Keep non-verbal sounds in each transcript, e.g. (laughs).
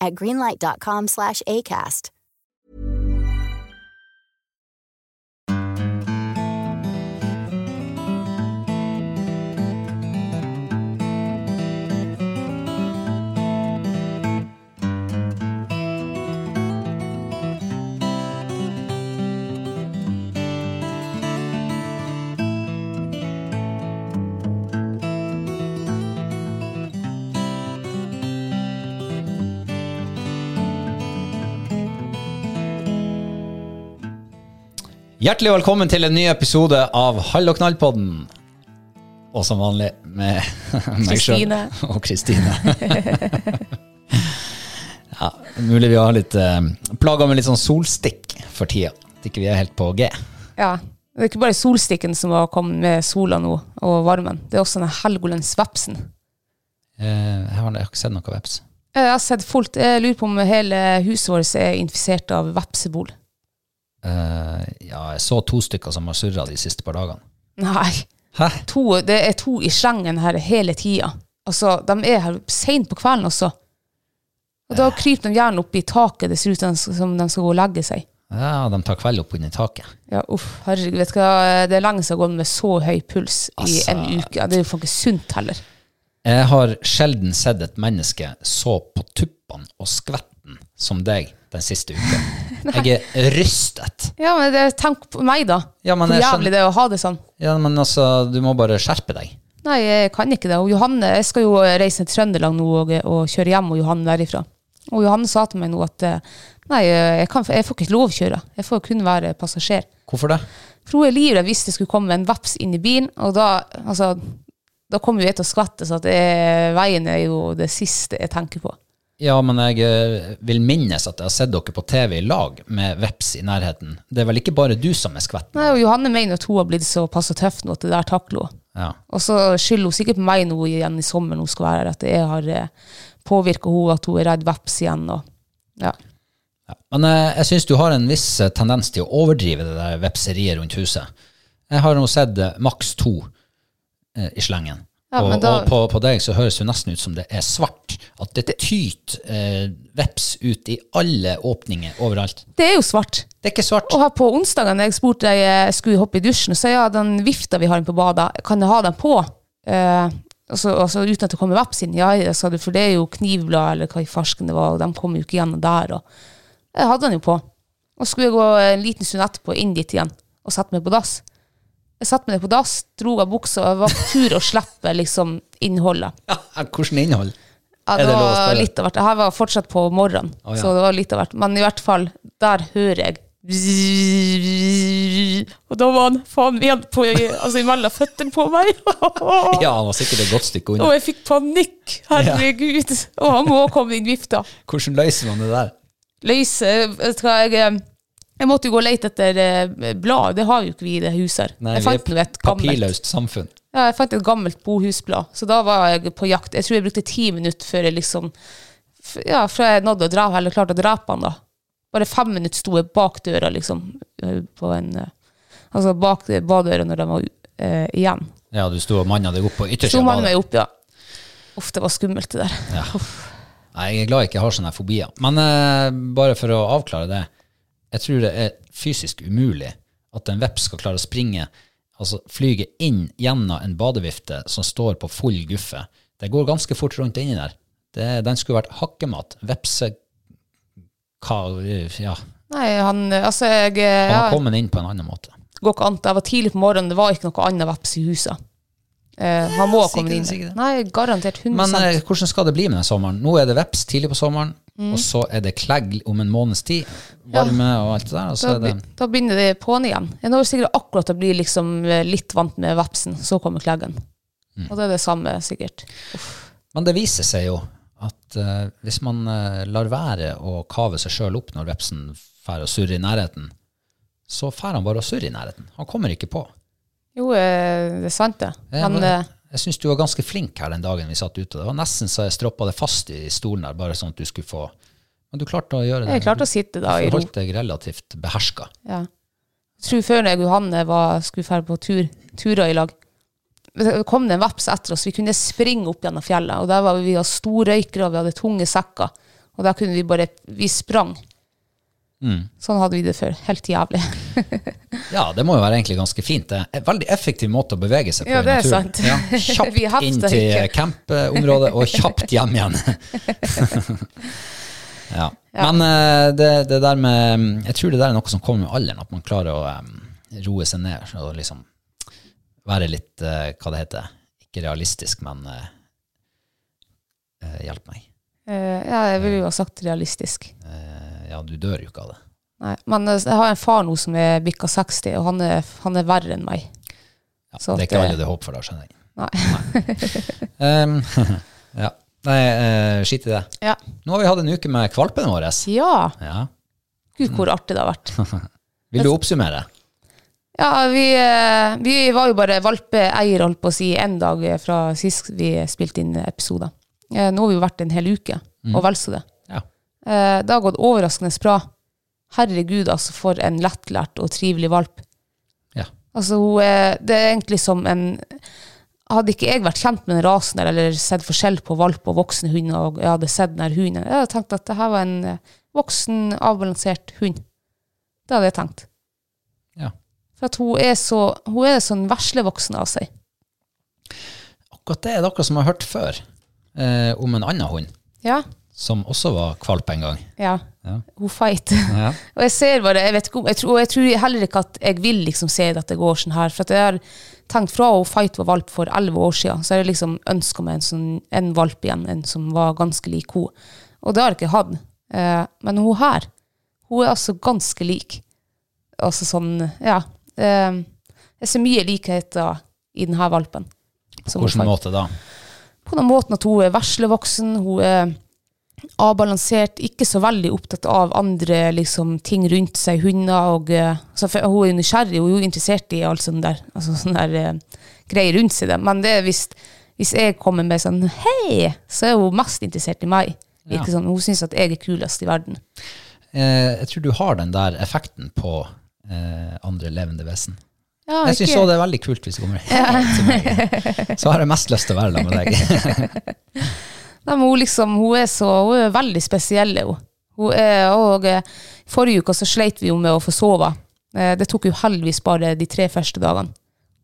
at greenlight.com slash ACAST. Hjertelig velkommen til en ny episode av Hall og knall-podden. Og som vanlig med (laughs) meg Kristine. (laughs) og Kristine. (laughs) ja, mulig vi har litt eh, plager med litt sånn solstikk for tida. At ikke vi er helt på G. Ja. Det er ikke bare solstikken som har kommet med sola nå, og varmen. Det er også den Helgolandsvepsen. Eh, jeg, har, ikke sett noe veps. Jeg har sett fullt. jeg lurer på om hele huset vårt er infisert av vepsebol. Eh, ja, jeg så to stykker som har surra de siste par dagene. Nei. Hæ? To, det er to i slengen her hele tida. Altså, de er her seint på kvelden også. Og da kryper de gjerne opp i taket. Det ser ut som de skal gå og legge seg. Ja, de tar kveld opp under taket. Ja, uff, herregud, vet du hva, det er lenge siden jeg har gått med så høy puls i Altså- en uke. Det er jo faen ikke sunt heller. Jeg har sjelden sett et menneske så på tuppene og skvetten som deg den siste uka. (laughs) Jeg er rystet. Ja, men det, tenk på meg, da. Ja, men Hvor jævlig det er å ha det sånn. Ja, men altså, du må bare skjerpe deg. Nei, jeg kan ikke det. Og Johanne, jeg skal jo reise til Trøndelag nå og, og kjøre hjem og Johanne derifra. Og Johanne sa til meg nå at eh, nei, jeg, kan, jeg får ikke lov å kjøre. Jeg får kun være passasjer. Hvorfor det? For hun er livredd hvis det skulle komme en veps inn i bilen, og da, altså, da kommer jeg til å skvette, så at jeg, veien er jo det siste jeg tenker på. Ja, men jeg eh, vil minnes at jeg har sett dere på TV i lag med veps i nærheten. Det er vel ikke bare du som er skvett? Nei, og Johanne mener at hun har blitt såpass tøff nå at det der takler hun. Ja. Og så skylder hun sikkert på meg nå igjen i sommer når hun skal være her, at jeg har eh, påvirka henne, at hun er redd veps igjen. Og, ja. Ja. Men jeg, jeg syns du har en viss eh, tendens til å overdrive det der vepseriet rundt huset. Jeg har nå sett eh, maks to eh, i slengen. Ja, og da- og på, på deg så høres det nesten ut som det er svart. At det tyter eh, veps ut i alle åpninger overalt. Det er jo svart. Det er ikke svart. Og her på onsdagen jeg spurte deg jeg skulle hoppe i dusjen, så ja, den vifta vi har inne på badet, kan jeg ha den på? Eh, altså, altså uten at det kommer veps inn? Ja, sa det, for det er jo knivblad eller hva i farsken det var, og de kommer jo ikke gjennom der. Og jeg hadde den jo på. Og skulle jeg gå en liten stund etterpå inn dit igjen og sette meg på dass. Jeg satte meg ned på dass, dro av buksa, og var tur å slippe liksom innholdet. Ja, hvordan innhold? Ja, det var litt av hvert. Her var fortsatt på morgenen, oh, ja. så det var litt av hvert. Men i hvert fall, der hører jeg Og da var han faen igjen på, altså imellom føttene på meg. (laughs) Ja, han var sikkert et godt stykke Og jeg fikk panikk. Herregud. Og han må komme inn vifta. Hvordan løser man det der? Løser jeg, jeg, eh, jeg måtte jo gå og lete etter eh, blad. Det har jo ikke vi i det huset her. Nei, jeg vi fant er et gammelt papirløst samfunn. Ja, jeg fant et gammelt bohusblad, så da var jeg på jakt. Jeg tror jeg brukte ti minutter før jeg liksom f- ja, fra jeg nådde å dra, eller klarte å drepe han da. Bare fem minutter sto jeg bak døra, liksom, eh, på en, eh, altså bak badøra når de var eh, igjen. Ja, du sto og manna deg opp på Så yttersida man av meg opp, ja. Uff, det var skummelt det der. Nei, jeg er glad jeg ikke har sånne fobier. Men eh, bare for å avklare det. Jeg tror det er fysisk umulig at en veps skal klare å springe, altså flyge inn gjennom en badevifte som står på full guffe. Det går ganske fort rundt inni der. Det, den skulle vært hakkemat. Vepse... Hva, ja, Nei, han, altså, jeg, Han han ja, har kommet inn på en annen måte. går ikke an. Jeg var tidlig på morgenen, det var ikke noe annet veps i huset. Eh, han må komme inn. Nei, garantert 100 Men eh, hvordan skal det bli med den sommeren? Nå er det veps tidlig på sommeren, Mm. og så er det klegg om en måneds tid. Varme og alt det der. Og så da, er det be- da begynner det på'n igjen. Jeg når sikkert akkurat å bli liksom eh, litt vant med vepsen, så kommer kleggen. Mm. Og det er det samme, sikkert. Men det viser seg jo at eh, hvis man eh, lar være å kave seg sjøl opp når vepsen drar og surrer i nærheten, så drar han bare og surrer i nærheten. Han kommer ikke på. Jo, eh, det er sant, det. Jeg, Men var- eh, jeg syns du var ganske flink her den dagen vi satt ute. Det var nesten så jeg stroppa deg fast i stolen der, bare sånn at du skulle få Men du klarte å gjøre det. jeg klarte å sitte da i Du ro. holdt deg relativt beherska. Ja. Jeg tror før jeg og Johanne var, skulle dra på tur, turer i lag, det kom det en veps etter oss. Vi kunne springe opp gjennom fjellet, og der var vi, vi hadde storrøykere, og vi hadde tunge sekker. Og der kunne vi bare Vi sprang. Mm. Sånn hadde vi det før. Helt jævlig. (laughs) Ja, det må jo være egentlig ganske fint. Det er en veldig effektiv måte å bevege seg på Ja, i det er naturen. sant. Ja, (laughs) kjapt inn til campområdet og kjapt hjem igjen. (laughs) ja. Men eh, det, det der med Jeg tror det der er noe som kommer med alderen, at man klarer å um, roe seg ned og liksom være litt uh, Hva det heter Ikke realistisk, men uh, uh, Hjelp meg. Ja, jeg ville jo ha sagt realistisk. Eh, ja, du dør jo ikke av det. Nei, men eh, jeg har en far nå som er bikka 60, og han er, han er verre enn meg. Ja, Så det er ikke alle det er håp for, da, skjønner jeg. Nei. um, (laughs) ja. Nei, uh, skitt i det. Ja. Nå har vi hatt en uke med kvalpene våre. ja. Ja. Gud, hvor artig det har vært. (laughs) Vil du oppsummere? Ja, vi, eh, vi var jo bare valpeeier, holdt på å si, en dag fra sist vi spilte inn episoder. Eh, Nå har vi jo vært en hel uke, og vel så det. Eh, Det har gått overraskende bra. Herregud, altså, for en lettlært og trivelig valp. Ja. Altså, hun er, det er egentlig som en Hadde ikke jeg vært kjent med den rasen eller sett forskjell på valp og voksen hund, og jeg hadde sett den her hunden, jeg hadde tenkt at det her var en eh, voksen, avbalansert hund. Det hadde jeg tenkt. Ja. For at hun er så Hun er sånn veslevoksen av seg. Akkurat det er dere som har hørt før, eh, om en annen hund, Ja. Som også var kvalp en gang. ja. Ja. Hun fight. Ja. (laughs) og jeg ser bare jeg vet ikke jeg tror, og jeg tror heller ikke at jeg vil liksom se at det går sånn her. For jeg har tenkt fra hun fight var valp for elleve år siden, så har jeg liksom ønska meg en, sånn, en valp igjen, en som var ganske lik henne. Og det har jeg ikke hatt. Eh, men hun her, hun er altså ganske lik. Altså sånn, ja. Eh, jeg ser mye likheter i denne valpen. På Hvilken måte da? på den måten at hun er veslevoksen, hun er avbalansert, ikke så veldig opptatt av andre liksom, ting rundt seg, hunder og eh, så for, Hun er jo nysgjerrig, hun er jo interessert i alt sånn der, altså, sånn der eh, greier rundt seg. Det. Men det er hvis, hvis jeg kommer med sånn hei, så er hun mest interessert i meg. Ja. Ikke sånn, hun syns at jeg er kulest i verden. Eh, jeg tror du har den der effekten på eh, andre levende vesen. Ja, jeg syns òg det er veldig kult hvis du kommer (laughs) ja. til meg. Så har jeg mest lyst til å være sammen med deg. (laughs) Nei, hun, liksom, hun, er så, hun er veldig spesiell. Hun. Hun er, og, eh, forrige uke så sleit vi jo med å få sove. Eh, Det tok jo heldigvis bare de tre første dagene.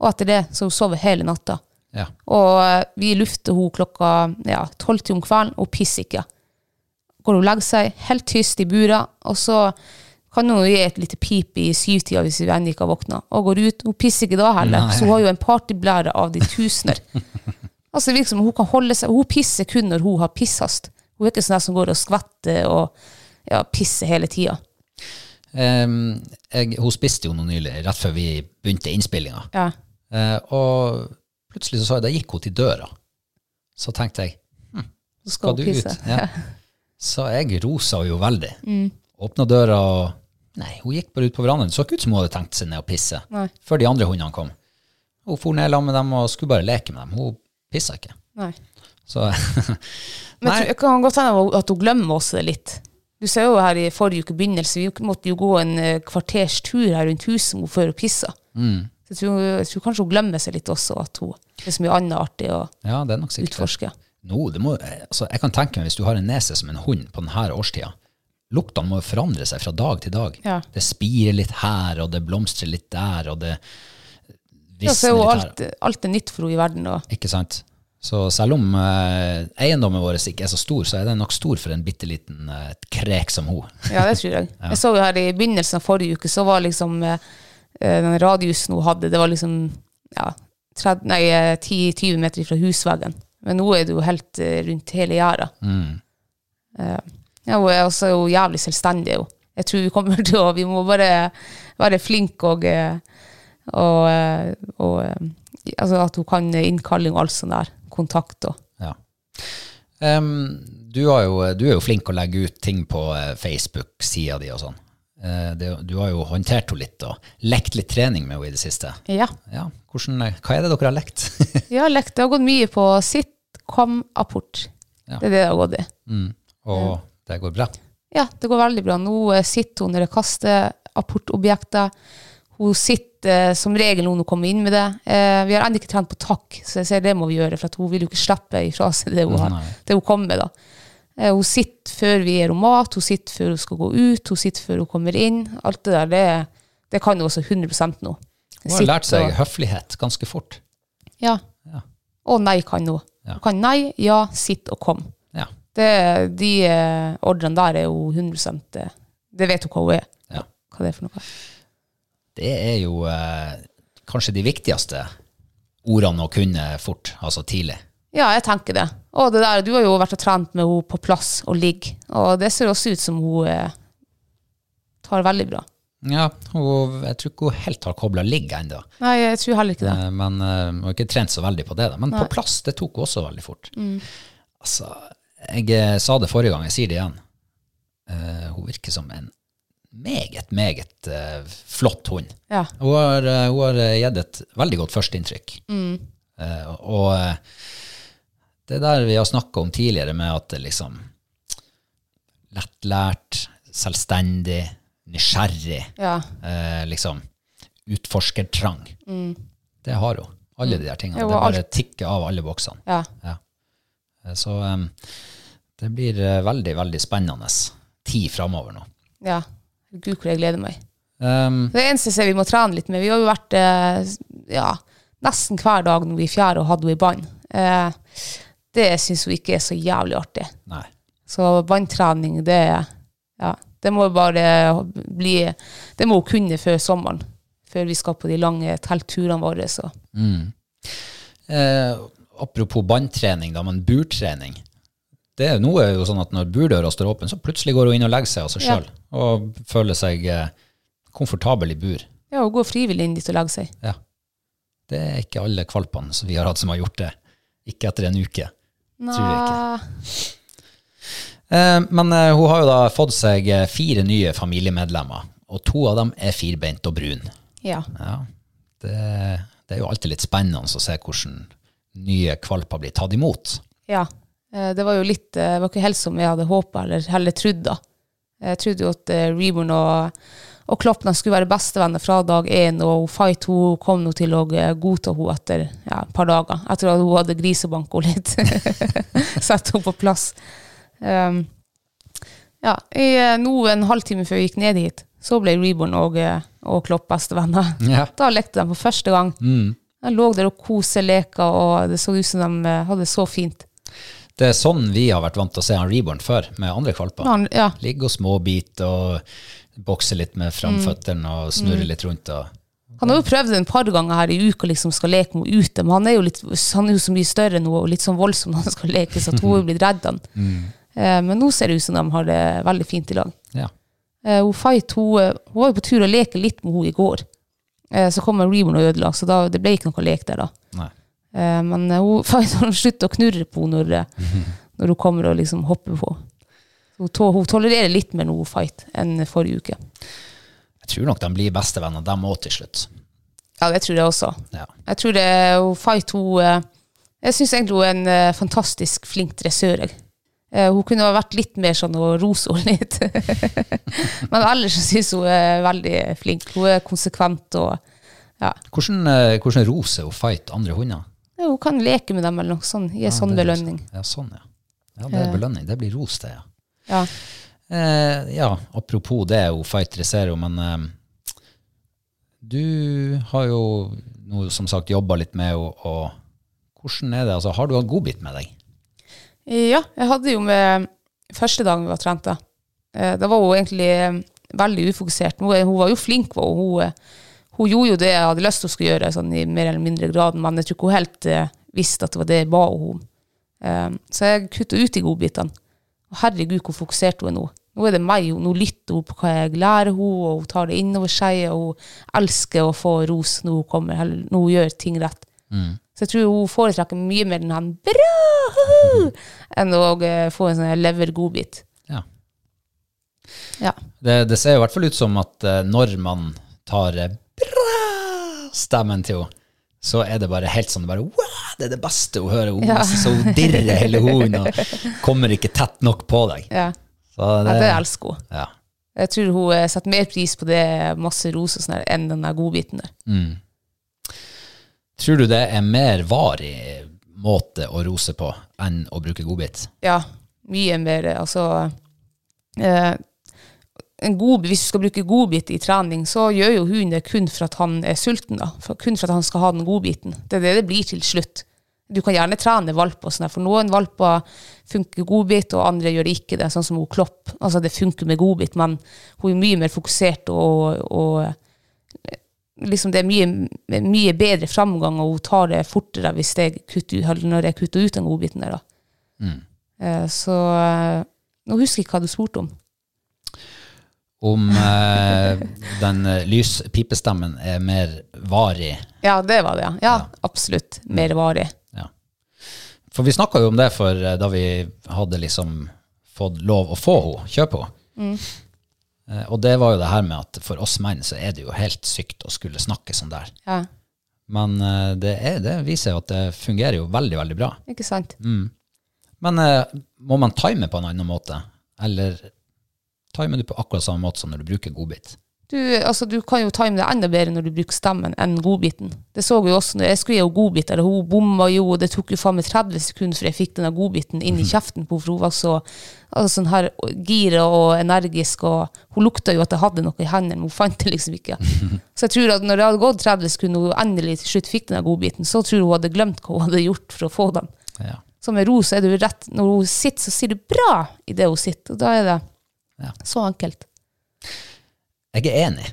Og etter det så hun hun hele natta. Ja. Og eh, vi lufter hun klokka ja, tolv til om kvelden, og pisser ikke. Går hun og legger seg helt tyst i bura, og så kan hun gi et lite pip i syvtida hvis vi ennå ikke har våkna, og går ut. Hun pisser ikke da heller, Nei. så hun har jo en partyblære av de tusener. (laughs) Altså det virker som hun kan holde seg, hun pisser kun når hun har pisshast. Hun er ikke sånn som går og skvetter og ja, pisser hele tida. Um, jeg, hun spiste jo noe nylig, rett før vi begynte innspillinga. Ja. Uh, og plutselig så sa jeg, da gikk hun til døra. Så tenkte jeg, Så skal skal du pisse. ut? Ja. (laughs) Så jeg rosa jo veldig. Mm. Åpna døra og Nei, hun gikk bare ut på verandaen. Så ikke ut som hun hadde tenkt seg ned og pisse. Nei. Før de andre hundene kom. Hun for ned sammen med dem og skulle bare leke med dem. Hun pissa ikke. Nei. Så (laughs) Men Nei. det kan godt hende at hun glemmer det litt. Du ser jo her i forrige uke begynnelse, vi måtte jo gå en eh, kvarters tur her rundt huset før hun pissa. Mm. Så jeg tror, jeg tror kanskje hun glemmer seg litt også, at hun, det er så mye annet artig å ja, utforske. No, det må, altså, jeg kan tenke meg hvis du har en nese som en hund på denne årstida, luktene må forandre seg fra dag til dag. Ja. Det spirer litt her, og det blomstrer litt der, og det Ja, så er jo alt, alt er nytt for henne i verden. Og, Ikke sant? Så selv om eh, eiendommen vår ikke er så stor, så er den nok stor for en bitte liten eh, krek som hun. ja, det tror jeg. (laughs) Jeg så jo her i begynnelsen av forrige uke, så var liksom eh, eh, den radiusen hun hadde, det var liksom ja, 30 nei, eh, 10-20 meter fra husveggen. Men nå er det jo helt eh, rundt hele gjerdet. Eh, ja, hun er også jo jævlig selvstendig. Jo. Jeg tror vi kommer til å Vi må bare være flinke og, eh, og, eh, og eh, Altså at hun kan innkalling og alt sånt der. Kontakt og Ja. um, du, har jo, du er jo flink å legge ut ting på eh, Facebook-sida di og sånn. Uh, du har jo håndtert henne litt og lekt litt trening med henne i det siste. Ja. Ja, hvordan, Hva er det dere har lekt? (laughs) Har lekt. Det har gått mye på sitt, kom, apport. Ja. Det er det det har gått i. mm. Og det går bra? Ja, det går veldig bra. Nå sitter hun når jeg kaster apportobjekter. Hun sitter eh, som regel noen å kommer inn med det. Eh, vi har ennå ikke trent på takk, så jeg sier det må vi gjøre, for hun vil jo ikke slippe ifra seg det hun, har, det hun kommer med. da. Eh, hun sitter før vi gir henne mat, hun sitter før hun skal gå ut, hun sitter før hun kommer inn. Alt det der, det, det kan hun også 100 nå. Hun har lært seg og- høflighet ganske fort. Ja. Ja. Og nei kan hun. Ja. Hun kan nei, ja, sitt og kom. Ja. Det, de eh, ordrene der er jo 100 det, det vet hun hva hun er. Ja. Hva det er for noe. Det er jo eh, kanskje de viktigste ordene å kunne fort, altså tidlig. Ja, jeg tenker det. Og det der, du har jo vært og trent med henne på plass og ligge, og det ser også ut som hun eh, tar veldig bra. Ja, hun, jeg tror ikke hun helt har kobla ligg ennå. Nei, jeg tror heller ikke det. Eh, Men uh, hun har ikke trent så veldig på det. Da. Men på plass, det tok hun også veldig fort. Mm. Altså, jeg eh, sa det forrige gang, jeg sier det igjen. Uh, hun virker som en meget, meget uh, flott hund. Ja. Hun har, uh, hun har eh, gitt et veldig godt førsteinntrykk. Mm. Uh, og det der vi har snakka om tidligere, med at det liksom Lettlært, selvstendig, nysgjerrig, Ja. liksom utforskertrang. Det har hun. Alle de der tingene. Jo, det bare alt. tikker av alle boksene. ja. Ja. Så um, det blir veldig, veldig spennende tid framover nå. ja. Gud, hvor jeg gleder meg. Um, Det eneste jeg ser vi må trene litt med, vi har jo vært eh, ja, nesten hver dag når i fjerde og hadde henne i bånd. Eh, det syns hun ikke er så jævlig artig. nei. Så båndtrening, det, ja, det må bare bli Det må hun kunne før sommeren. Før vi skal på de lange teltturene våre. Så. Eh, apropos bandtrening, da, men burtrening. Det er, nå er jo sånn at når burdøra står åpen, så plutselig går hun inn og legger seg av seg Ja. Og føler seg eh, komfortabel i bur. Ja, og går frivillig inn dit og legger seg. Ja. Det er ikke alle kvalpene som vi har hatt som har gjort det. Ikke etter en uke. Tror jeg ikke. Eh, men eh, hun har jo da fått seg fire nye familiemedlemmer, og to av dem er firbeint og brun. Ja. Ja, det, det er jo alltid litt spennende å se hvordan nye kvalper blir tatt imot. ja. Eh, Det var jo litt eh, Det var ikke helt som jeg hadde håpa eller heller trodd, da. Jeg trodde jo at eh, Reborn og, og Kloppna skulle være bestevenner fra dag én, og Fight hun kom nå til å godta henne etter ja, et par dager. Etter at hun hadde grisebanka litt. (laughs) Sette henne på plass. Um, ja, i, eh, nå en halvtime før vi gikk ned hit, så ble Reborn og, og Klopp bestevenner. (laughs) Ja. Da lekte de for første gang. De lå der og koseleka, og det så ut som de hadde det så fint. Det er sånn vi har vært vant til å se han Reborn før, med andre kvalper. Han, ja, Ligge og småbite og bokse litt med framføttene og snurre litt rundt. Og, Han har jo prøvd det en par ganger her i uka liksom skal leke med henne ute, men han er jo, litt, han er jo så mye større nå og litt sånn voldsom når han skal leke, så at hun blir redd han. Eh, men nå ser det ut som de har det veldig fint i lag. ja. Eh, hun Fight hun, eh, hun var jo på tur å leke litt med henne i går. Eh, så kom Reborn og ødela, så da, det ble ikke noe lek der da. Nei. Eh, men hun (laughs) har sluttet å knurre på henne når, (laughs) når hun kommer og liksom hopper på. Hun, to, hun tolererer litt mer noe Fight enn forrige uke. Jeg tror nok de blir bestevenner, dem òg, til slutt. Ja, det tror jeg også. Ja. Jeg tror det hun Fight hun, eh, Jeg syns egentlig hun er en eh, fantastisk flink dressør. Hun kunne ha vært litt mer sånn og rose henne litt. (laughs) Men ellers så syns hun er veldig flink. Hun er konsekvent og ja. Hvordan, hvordan roser hun fight andre hunder? Ja, Hun kan leke med dem eller noe sånt. Gi sånn det er belønning. liksom- Ja, sånn, ja. Ja, det er belønning. Det blir ros, det, ja. Ja. Eh, ja, apropos det, hun fight dresserer, men eh, du har jo nå som sagt jobba litt med henne, og hvordan er det? Altså, har du hatt godbit med deg? Ja, jeg hadde jo med første dagen vi var trente. Eh, Da var hun egentlig eh, veldig ufokusert. Hun, hun var jo flink, var hun. Hun, gjorde jo det jeg hadde lyst til å skulle gjøre, sånn i mer eller mindre grad, men jeg tror ikke hun helt eh, visste at det var det jeg ba henne om. Eh, så jeg kutta ut de godbitene. Og herregud, hvor fokusert hun er nå. Nå er det meg, nå lytter hun på hva jeg lærer henne, og hun tar det innover seg, og hun elsker å få ros når hun kommer, eller når hun gjør ting rett. Så jeg tror hun foretrekker mye mer den her bra (laughs) enn å eh, få en sånn levergodbit. Ja. Ja. Det, det ser i hvert fall ut som at eh, når man tar eh, bra-stemmen til henne, så er det bare helt sånn bare, wow, det er det beste hun hører. Hun Ja. så hun dirrer hele hunden og (laughs) kommer ikke tett nok på deg. Ja. Så Ja, det, det elsker hun. ja. Jeg tror hun eh, setter mer pris på det, masse ros og sånn enn den der godbiten der. Tror du det er mer varig måte å rose på enn å bruke godbit? Ja, mye mer, eh, altså eh, god, Hvis du skal bruke godbit i trening, så gjør jo hunden det kun for at han er sulten. da, for, Kun for at han skal ha den godbiten. Det er det det blir til slutt. Du kan gjerne trene valper, sånn, for noen valper funker godbit, og andre gjør det ikke. det, Sånn som hun Klopp. Altså Det funker med godbit, men hun er mye mer fokusert og, og liksom det er mye, mye bedre framgang, og hun tar det fortere hvis jeg kutter, når jeg kutter ut den godbiten der. da. Mm. Så eh, nå husker jeg ikke hva du spurte om. Om eh, den eh, lyspipestemmen er mer varig Ja, det var det, ja. Ja, absolutt. Mer varig. Ja. For vi snakka jo om det for eh, da vi hadde liksom fått lov å få henne, kjøpe henne. Eh, Og det var jo det her med at for oss menn så er det jo helt sykt å skulle snakke sånn der. Ja, Men eh, det, er, det viser jo at det fungerer jo veldig, veldig bra. ikke sant? Men eh, må man time på en annen måte? Eller timer du på akkurat samme måte som når du bruker godbit? Du, altså, du kan jo time det enda bedre når du bruker stemmen enn godbiten. Det så vi jo også når jeg skulle gi henne godbit, og Hun bomma jo, og det tok jo faen meg 30 sekunder før jeg fikk denne godbiten inn i (laughs) kjeften på henne, for hun var så altså, sånn her gira og energisk, og hun lukta jo at jeg hadde noe i hendene, men hun fant det liksom ikke. (laughs) Så jeg tror at når det hadde gått 30 sekunder, og hun endelig til slutt fikk denne godbiten, så tror jeg hun hadde glemt hva hun hadde gjort for å få den. Ja. Så med ro så er jo rett Når hun sitter, så sier du 'bra' i det hun sitter, og da er det Ja. så enkelt. Jeg er enig.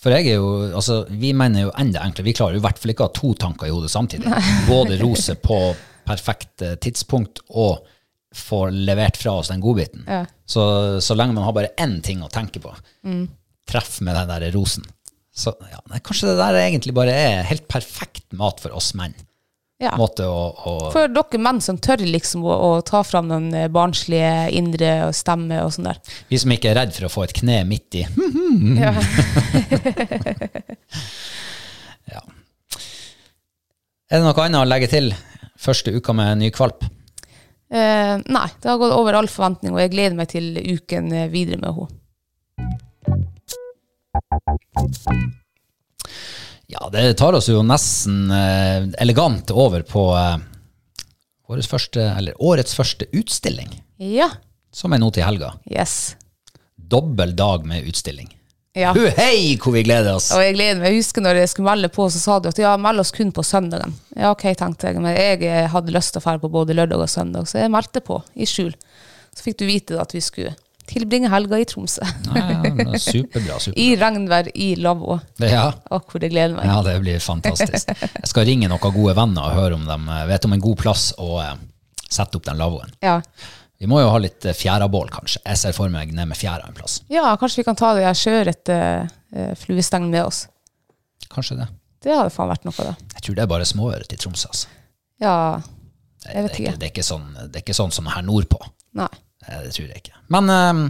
For jeg er jo, altså, vi menn er jo enda enklere. Vi klarer jo i hvert fall ikke å ha to tanker i hodet samtidig. (laughs) Både rose på perfekt eh, tidspunkt og få levert fra oss den godbiten. Ja. Så, så lenge man har bare én ting å tenke på, treff med den der rosen. Så ja, kanskje det der egentlig bare er helt perfekt mat for oss menn. Ja. Måte å, å For dere menn som tør liksom å, å ta fram den eh, barnslige indre stemme og sånn der. Vi som ikke er redd for å få et kne midt i. (laughs) Ja. (laughs) Ja. Er det noe annet å legge til første uka med ny kvalp? Eh, nei, det har gått over all forventning, og jeg gleder meg til uken eh, videre med henne. Ja, det tar oss jo nesten eh, elegant over på eh, årets første, eller årets første utstilling, Ja. som er nå til helga. Yes. Dobbel dag med utstilling. Ja. Hu, hei, hvor vi gleder oss! Og jeg gleder meg. Jeg husker når jeg skulle melde på, så sa du at ja, meld oss kun på søndagen. Ja, ok, tenkte jeg. Men jeg eh, hadde lyst til å dra på både lørdag og søndag, så jeg meldte på i skjul. Så fikk du vite at vi skulle tilbringe helga i Tromsø. Ja, ja, superbra, superbra. I regnvær, i lavvo. Ja, Å, hvor jeg gleder meg. ja, det blir fantastisk. Jeg skal ringe noen gode venner og høre om de eh, vet om en god plass å eh, sette opp den lavvoen. Ja. Vi må jo ha litt eh, fjærabål, kanskje. Jeg ser for meg ned med fjæra en plass. ja, kanskje vi kan ta det her sjøørrete uh, fluestengen med oss. Kanskje det. Det hadde faen vært noe, da. Jeg tror det er bare småøret i Tromsø, altså. Ja, Jeg vet det, ikke, ikke. det, er ikke sånn, det er ikke sånn som her nordpå. nei. Eh, Det tror jeg ikke. Men eh,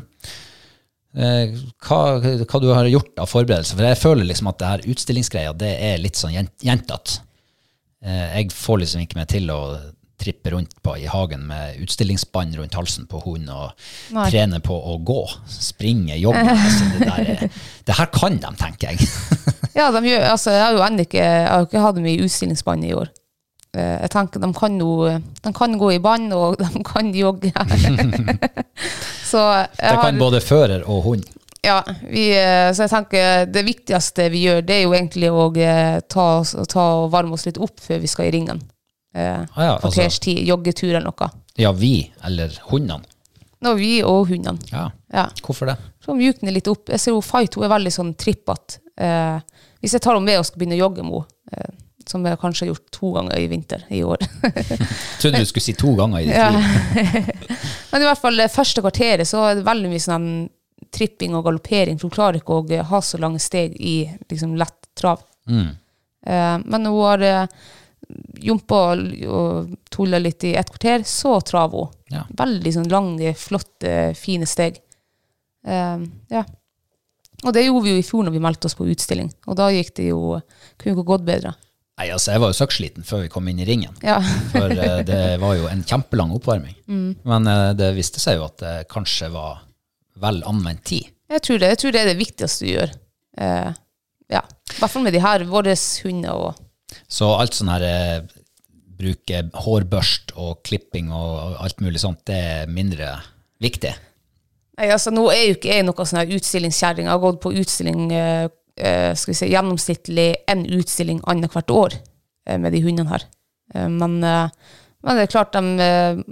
eh, hva, hva du har gjort av forberedelser? For jeg føler liksom at det her utstillingsgreia, det er litt sånn gjentatt. Eh, jeg får liksom ikke meg til å trippe rundt på i hagen med utstillingsbånd rundt halsen på hund og Nei. trene på å gå, springe, jogge. (laughs) Altså, det, er- det her kan de, tenker jeg. (laughs) Ja, de gjør, altså, jeg har jo ennå ikke, ikke hatt mye utstillingsspann utstillingsbånd i år. Eh, Jeg tenker de kan jo de kan gå i bånd, og (laughs) de kan jogge. (laughs) så jeg Det kan har, både fører og hund. ja, vi, eh, så jeg tenker det viktigste vi gjør, det er jo egentlig å eh, ta, ta og varme oss litt opp før vi skal i ringen. Eh, Ah, ja, altså, Kvarters tid, joggetur eller noe. ja, vi eller hundene. Nå, vi og hundene. Ja, Ja. hvorfor det? Så mjukner litt opp. Jeg ser jo Fight hun er veldig sånn trippete. Eh, hvis jeg tar henne med og skal begynne å jogge med henne, eh, som jeg kanskje har gjort to ganger i vinter i år (laughs) trodde du skulle si to ganger i ditt Ja. (laughs) Men i hvert fall det første kvarteret så er det veldig mye sånn tripping og galoppering, for hun klarer ikke å ha så lange steg i liksom lett trav. Mm. Eh, men hun har eh, jumpa og, tulla litt i et kvarter, så trav hun. Ja. Veldig sånn lange, flotte, fine steg. Eh, ja. Og det gjorde vi jo i fjor når vi meldte oss på utstilling, og da gikk det jo kunne ikke gått bedre. Nei, altså, jeg var jo søkksliten før vi kom inn i ringen. Ja. (laughs) For uh, det var jo en kjempelang oppvarming. Mm. Men uh, det viste seg jo at det kanskje var vel anvendt tid. Jeg tror det, jeg tror det er det viktigste du gjør. Uh, ja. I hvert fall med de her, våre hunder og Så alt sånn her bruke hårbørst og klipping og alt mulig sånt, det er mindre viktig. Nei, altså Nå er jo ikke jeg noe sånn her utstillingskjerring. Jeg har gått på utstilling skal vi si, gjennomsnittlig en utstilling annethvert år eh, med de hundene her. Eh, men, eh, men det er klart, de eh,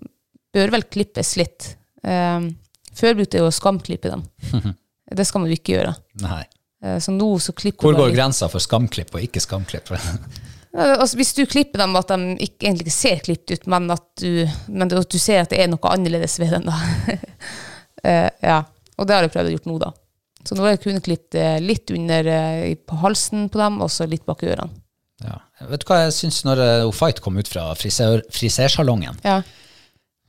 bør vel klippes litt. Eh, før brukte jeg å skamklippe dem. (laughs) det skal man jo ikke gjøre. Nei. Eh, så nå så klipper Hvor går grensa for skamklipp og ikke skamklipp? (laughs) Altså, hvis du klipper dem at de ikke, egentlig ikke ser klippet ut, men at du, men du ser at det er noe annerledes ved dem, da. (laughs) Eh, ja. Og det har jeg prøvd å gjøre nå, da. Så nå har jeg kun klippet eh, litt under eh, på halsen på dem, og så litt bak i ørene. ja. Vet du hva jeg syns når eh, Fight kom ut fra frisør, frisersalongen? Ja.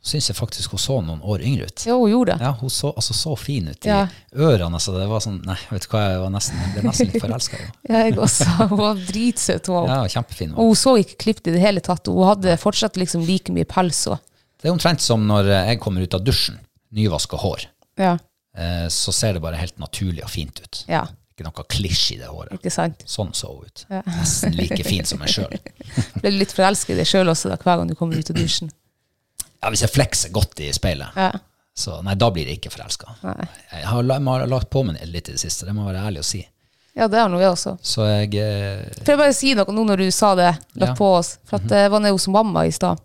Syns jeg faktisk hun så noen år yngre ut. Jo, hun gjorde det. Ja, hun så altså, så fin ut i Ja. ørene. Altså, det var sånn, nei, vet du hva, jeg, var nesten, jeg ble nesten litt forelska i henne. (laughs) Jeg også. Hun var dritsøt. Hun. Ja, kjempefin. Og hun så ikke klippet i det hele tatt. Hun hadde fortsatt liksom like mye pels. Og, Det er omtrent som når jeg kommer ut av dusjen, nyvaska hår. ja, Eh, så ser det bare helt naturlig og fint ut. ja, Ikke noe klisj i det håret. ikke sant? Sånn så hun ut. Nesten like fin som meg sjøl. (laughs) Ble du litt forelsket i deg sjøl også da, hver gang du kommer ut av dusjen? Ja, hvis jeg flekser godt i speilet, Ja. så nei, da blir jeg ikke forelska. Jeg har, har lagt på meg litt i det siste, det må jeg være ærlig å si. ja, det har nå jeg også. Så jeg eh, For jeg bare si noe nå når du sa det, lagt Ja. på oss. For at jeg var nede hos mamma i stad,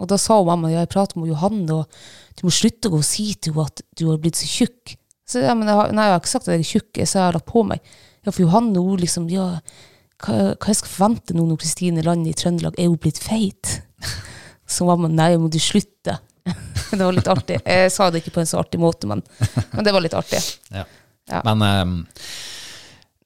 og da sa hun mamma ja, jeg prater med Johanne, og du må slutte å si til henne at du har blitt så tjukk. Så ja, men jeg har, nei, jeg har ikke sagt at jeg er tjukk, jeg sa jeg har lagt på meg. Ja, for Johanne, hun liksom, ja, hva, hva jeg skal forvente nå når Kristine lander i Trøndelag, er hun blitt feit? (laughs) Så mamma, nei, må du slutte? (laughs) det var litt artig. Jeg sa det ikke på en så artig måte, men, men det var litt artig. (laughs) ja. Ja. Men um,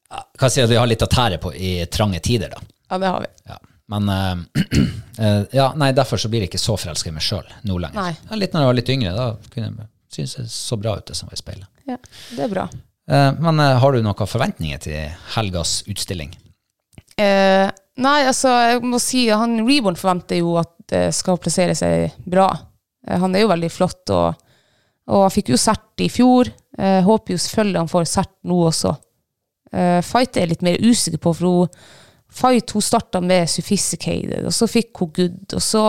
hva sier du, vi har litt å tære på i trange tider, da. Ja, det har vi. Ja. Men uh, (clears throat) ja, nei, derfor så blir jeg ikke så forelska i meg sjøl nå lenger. Ja, litt når jeg var litt yngre, da kunne jeg synes jeg så bra ut det som var i speilet. Ja, det er bra. Uh, men uh, har du noen forventninger til helgas utstilling? Nei, altså, jeg må si han Reborn forventer jo at det skal plassere seg bra. Han er jo veldig flott, og, og han fikk jo sert i fjor. Håper jo selvfølgelig han får sert nå også. Fight er jeg litt mer usikker på, for hun, Fight hun starta med Sophisticated, og så fikk hun Good, og så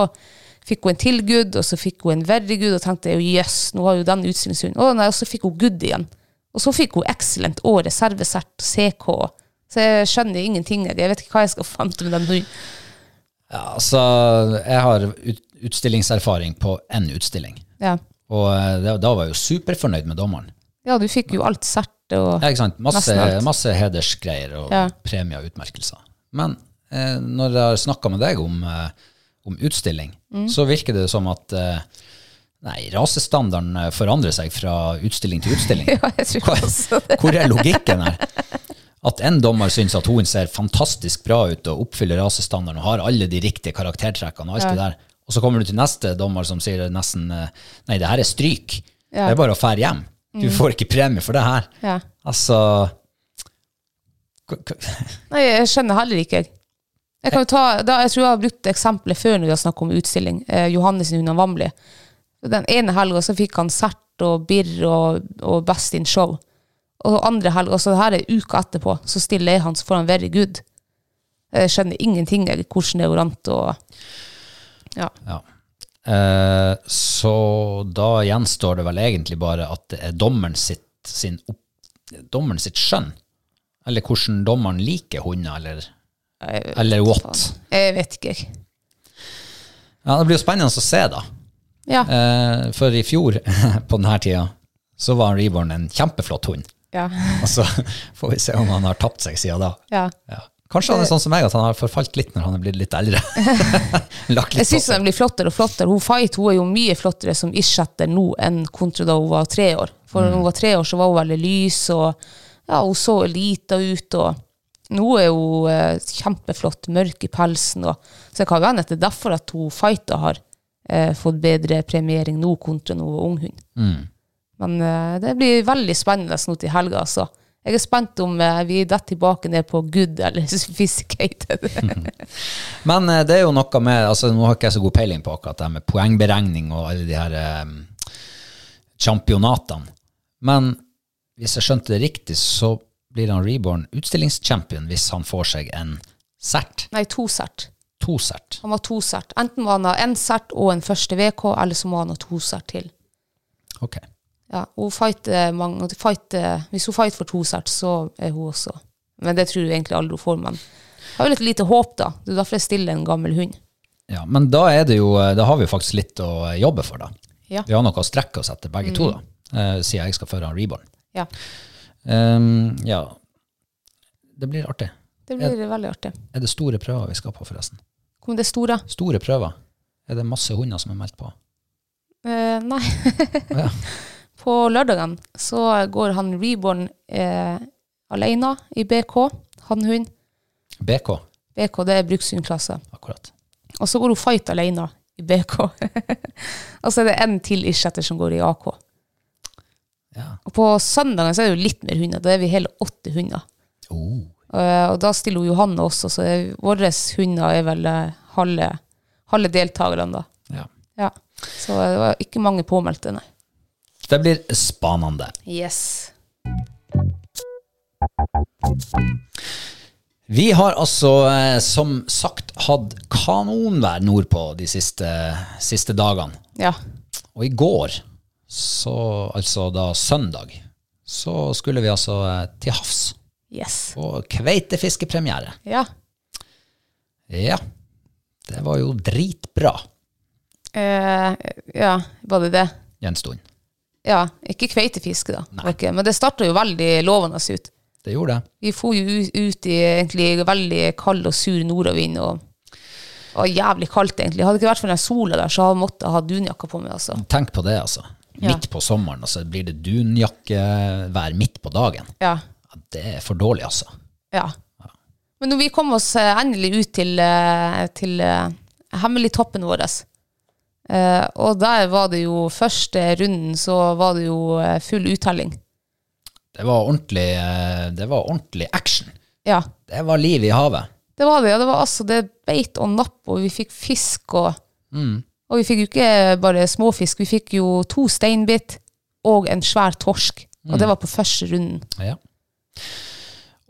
fikk hun en til Good, og så fikk hun en Very Good, og tenkte jøss, nå har jo den utstillingshunden. Og nei, og så fikk hun Good igjen. Og så fikk hun Excellent og reservesert CK. Så jeg skjønner ingenting. Jeg vet ikke hva jeg skal fante med den hunden. Ja, altså, jeg har ut, utstillingserfaring på én utstilling. Ja. Og eh, da, da var jeg jo superfornøyd med dommeren. ja, du fikk jo alt sert og Ja, ikke sant? Masse, masse hedersgreier og Ja. premier og utmerkelser. Men eh, når jeg har snakka med deg om, eh, om utstilling, Mm. så virker det som at eh, Nei, rasestandarden eh, forandrer seg fra utstilling til utstilling. (laughs) Ja, jeg tror også det. hvor er logikken her? At en dommer syns at hun ser fantastisk bra ut og oppfyller rasestandarden og har alle de riktige karaktertrekkene og alt det der, og så kommer du til neste dommer som sier nesten eh, Nei, det her er stryk. Ja. Det er bare å fære hjem. Du får ikke premie for det her. Ja. Altså (laughs) Nei, jeg skjønner heller ikke, jeg. Jeg, kan jo ta, da, jeg tror jeg har brukt eksempelet før når vi har snakket om utstilling. Eh, Johannes Hunan Vamli. Den ene helga så fikk han Sert og Birr og, og Best in Show. Og andre helga, så her er uka etterpå, så stiller jeg han så får han Very Good. Jeg skjønner ingenting eller hvordan det går an å Ja. Ja. Eh, så da gjenstår det vel egentlig bare at det er dommeren sitt, sin opp, dommeren sitt skjønn. Eller hvordan dommeren liker hunder, eller, eller what. Jeg vet ikke. Ja, det blir jo spennende å se, da. Ja. Eh, for i fjor (laughs) på denne tida så var Reborn en kjempeflott hund. Ja. Og så får vi se om han har tapt seg siden da. ja. Ja. Kanskje han er sånn som meg, at han har forfalt litt når han er blitt litt eldre. (laughs) Litt Jeg syns han blir flottere og flottere. Hun Fight hun er jo mye flottere som ishatter nå enn kontra da hun var tre år. For da hun var tre år, så var hun veldig lys, og ja, hun så lita ut. og Nå er hun eh, kjempeflott, mørk i pelsen. Og, så det kan være at det er derfor at hun Fighta har eh, fått bedre premiering nå kontra når hun var unghund. Men eh, det blir veldig spennende nå til helga. altså. Jeg er spent om eh, vi detter tilbake ned på good eller (laughs) sophisticated. (laughs) Men eh, det er jo noe med altså Nå har ikke jeg så god peiling på akkurat det med poengberegning og alle de her um, championatene. Men hvis jeg skjønte det riktig, så blir han Reborn utstillingschampion hvis han får seg en sert. Nei, to sert. To sert. Han var to sert. Enten må han ha en sert og en første VK, eller så må han ha to sert til. Ok. Ja, hun fighter mange, fighter, hvis hun fighter for to sert, så er hun også. Men det tror jeg egentlig aldri hun får. Men jeg har jo litt lite håp, da. Det er derfor jeg stiller en gammel hund. Ja, men da er det jo Da har vi jo faktisk litt å jobbe for, da. Ja. Vi har noe å strekke oss etter, begge to, da. Eh, siden jeg skal føre han Reborn. Ja, Um, ja. Det blir artig. det blir veldig artig. Er det store prøver vi skal på, forresten? Kommer det store? Store prøver. Er det masse hunder som er meldt på? Uh, nei. Ja. (laughs) På lørdagen så går han Reborn eh, alene i BK, hannhund. BK, BK det er brukshundklasse. akkurat. Og så går hun fight alene i BK. (laughs) og så er det en til isjetter som går i AK. Ja. Og på søndagen så er det jo litt mer hunder. Da er vi hele åtte hunder. Oh. Eh, og da stiller Johanne også, så våre hunder er vel eh, halve, halve deltakerne da. Ja. Ja. Så det var ikke mange påmeldte, nei. Det blir spanende. Yes. Vi har altså, eh, som sagt, hatt kanonvær nordpå de siste, siste dagene. Ja. Og i går, så, altså da søndag, så skulle vi altså eh, til havs Yes. på kveitefiskepremiere. Ja. Ja, det var jo dritbra Eh, ja, var det det? en stund. Ja, ikke kveitefiske da. Nei. Men det startet jo veldig lovende ut. Det gjorde det. Vi for jo ut- ut i egentlig veldig kald og sur nordavind, og og jævlig kaldt egentlig. Hadde det ikke vært for den sola der, så hadde jeg måttet ha dunjakka på meg, altså. Tenk på det, altså. Ja. Midt på sommeren, og så blir det dunjakkevær midt på dagen. Ja, det er for dårlig, altså. ja. Men når vi kom oss eh, endelig ut til, eh, til eh, hemmeligtoppen vår, eh, og der var det jo første runden, så var det jo full uttelling. Det var ordentlig, det var ordentlig action. Ja, Det var liv i havet. det var det. Ja, det var altså, det beit og napp, og vi fikk fisk, og, og vi fikk jo ikke bare småfisk, vi fikk jo to steinbit og en svær torsk. Og det var på første runden. Ja.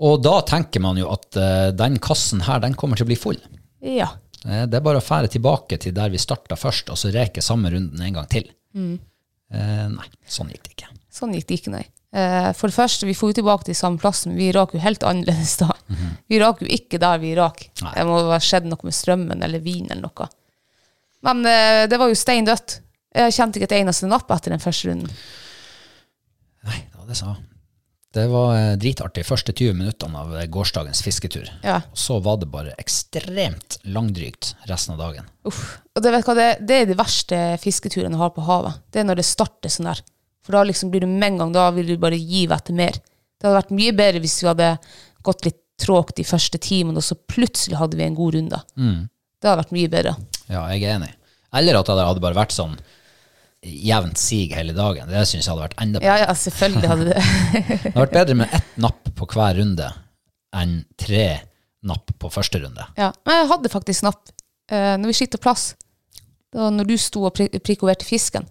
Og da tenker man jo at uh, den kassen her, den kommer til å bli full. Ja. Eh, det er bare å fære tilbake til der vi starta først, og så reke samme runden en gang til. Eh, nei, sånn gikk det ikke. Sånn gikk det ikke, nei. Eh, For det første, vi får jo tilbake til samme plass, men vi rak jo helt annerledes da. Vi rak jo ikke der vi rak. Nei. Det må ha skjedd noe med strømmen eller vin eller noe. Men eh, det var jo stein dødt. Jeg kjente ikke et eneste napp etter den første runden. Nei, det var det jeg sa. Det var eh, dritartig første 20 minuttene av eh, gårsdagens fisketur. Ja. Og så var det bare ekstremt langdrygt resten av dagen. Uff. Og det, vet hva, det, det er de verste fisketurene jeg har på havet. Det er når det starter sånn der. For da liksom blir du med en gang, da vil du bare gi etter mer. Det hadde vært mye bedre hvis vi hadde gått litt trågt de første timene, og så plutselig hadde vi en god runde. Det hadde vært mye bedre. Ja, jeg er enig. Eller at det hadde bare vært sånn jevnt sig hele dagen. Det syns jeg hadde vært enda bedre. Ja, ja, selvfølgelig hadde (laughs) det. Det hadde vært bedre med ett napp på hver runde enn tre napp på første runde. Ja, men jeg hadde faktisk napp. Eh, når vi skifta plass, da når du sto og prikoverte fisken,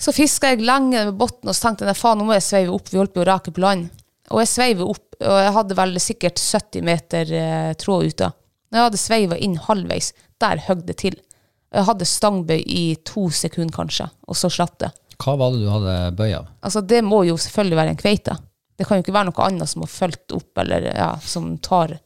så fiska jeg lenge med bunnen og så tenkte jeg faen, nå må jeg sveive opp. Vi holdt på å rake på land. Og jeg sveiver opp, og jeg hadde vel sikkert 70 meter eh, tråd ute. Når jeg hadde sveiva inn halvveis, der høgg det til. Jeg hadde stangbøy i to sekunder kanskje, og så slapp det. Hva var det du hadde bøy av? Altså, det må jo selvfølgelig være en kveite. Det kan jo ikke være noe annet som har fulgt opp, eller ja, som tar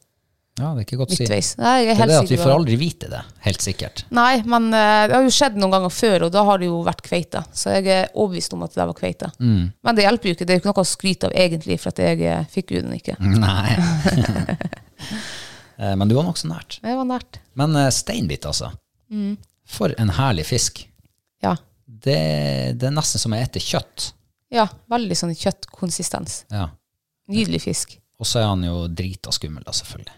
Ja, det er ikke godt å si. Nei, er Det er det at vi får aldri vite det, helt sikkert. Nei, men uh, det har jo skjedd noen ganger før, og da har det jo vært kveite. Så jeg er overbevist om at det var kveite. Mm. Men det hjelper jo ikke. Det er jo ikke noe å skryte av egentlig, for at jeg eh, fikk jo den ikke. (laughs) Nei. (laughs) Eh, Men du var nokså nært. Jeg var nært. Men eh, steinbit, altså. Mm. For en herlig fisk. Ja. Det, det er nesten som jeg spiser kjøtt. ja, veldig sånn kjøttkonsistens. Ja. Nydelig fisk. Og så er han jo drita skummel, da, selvfølgelig.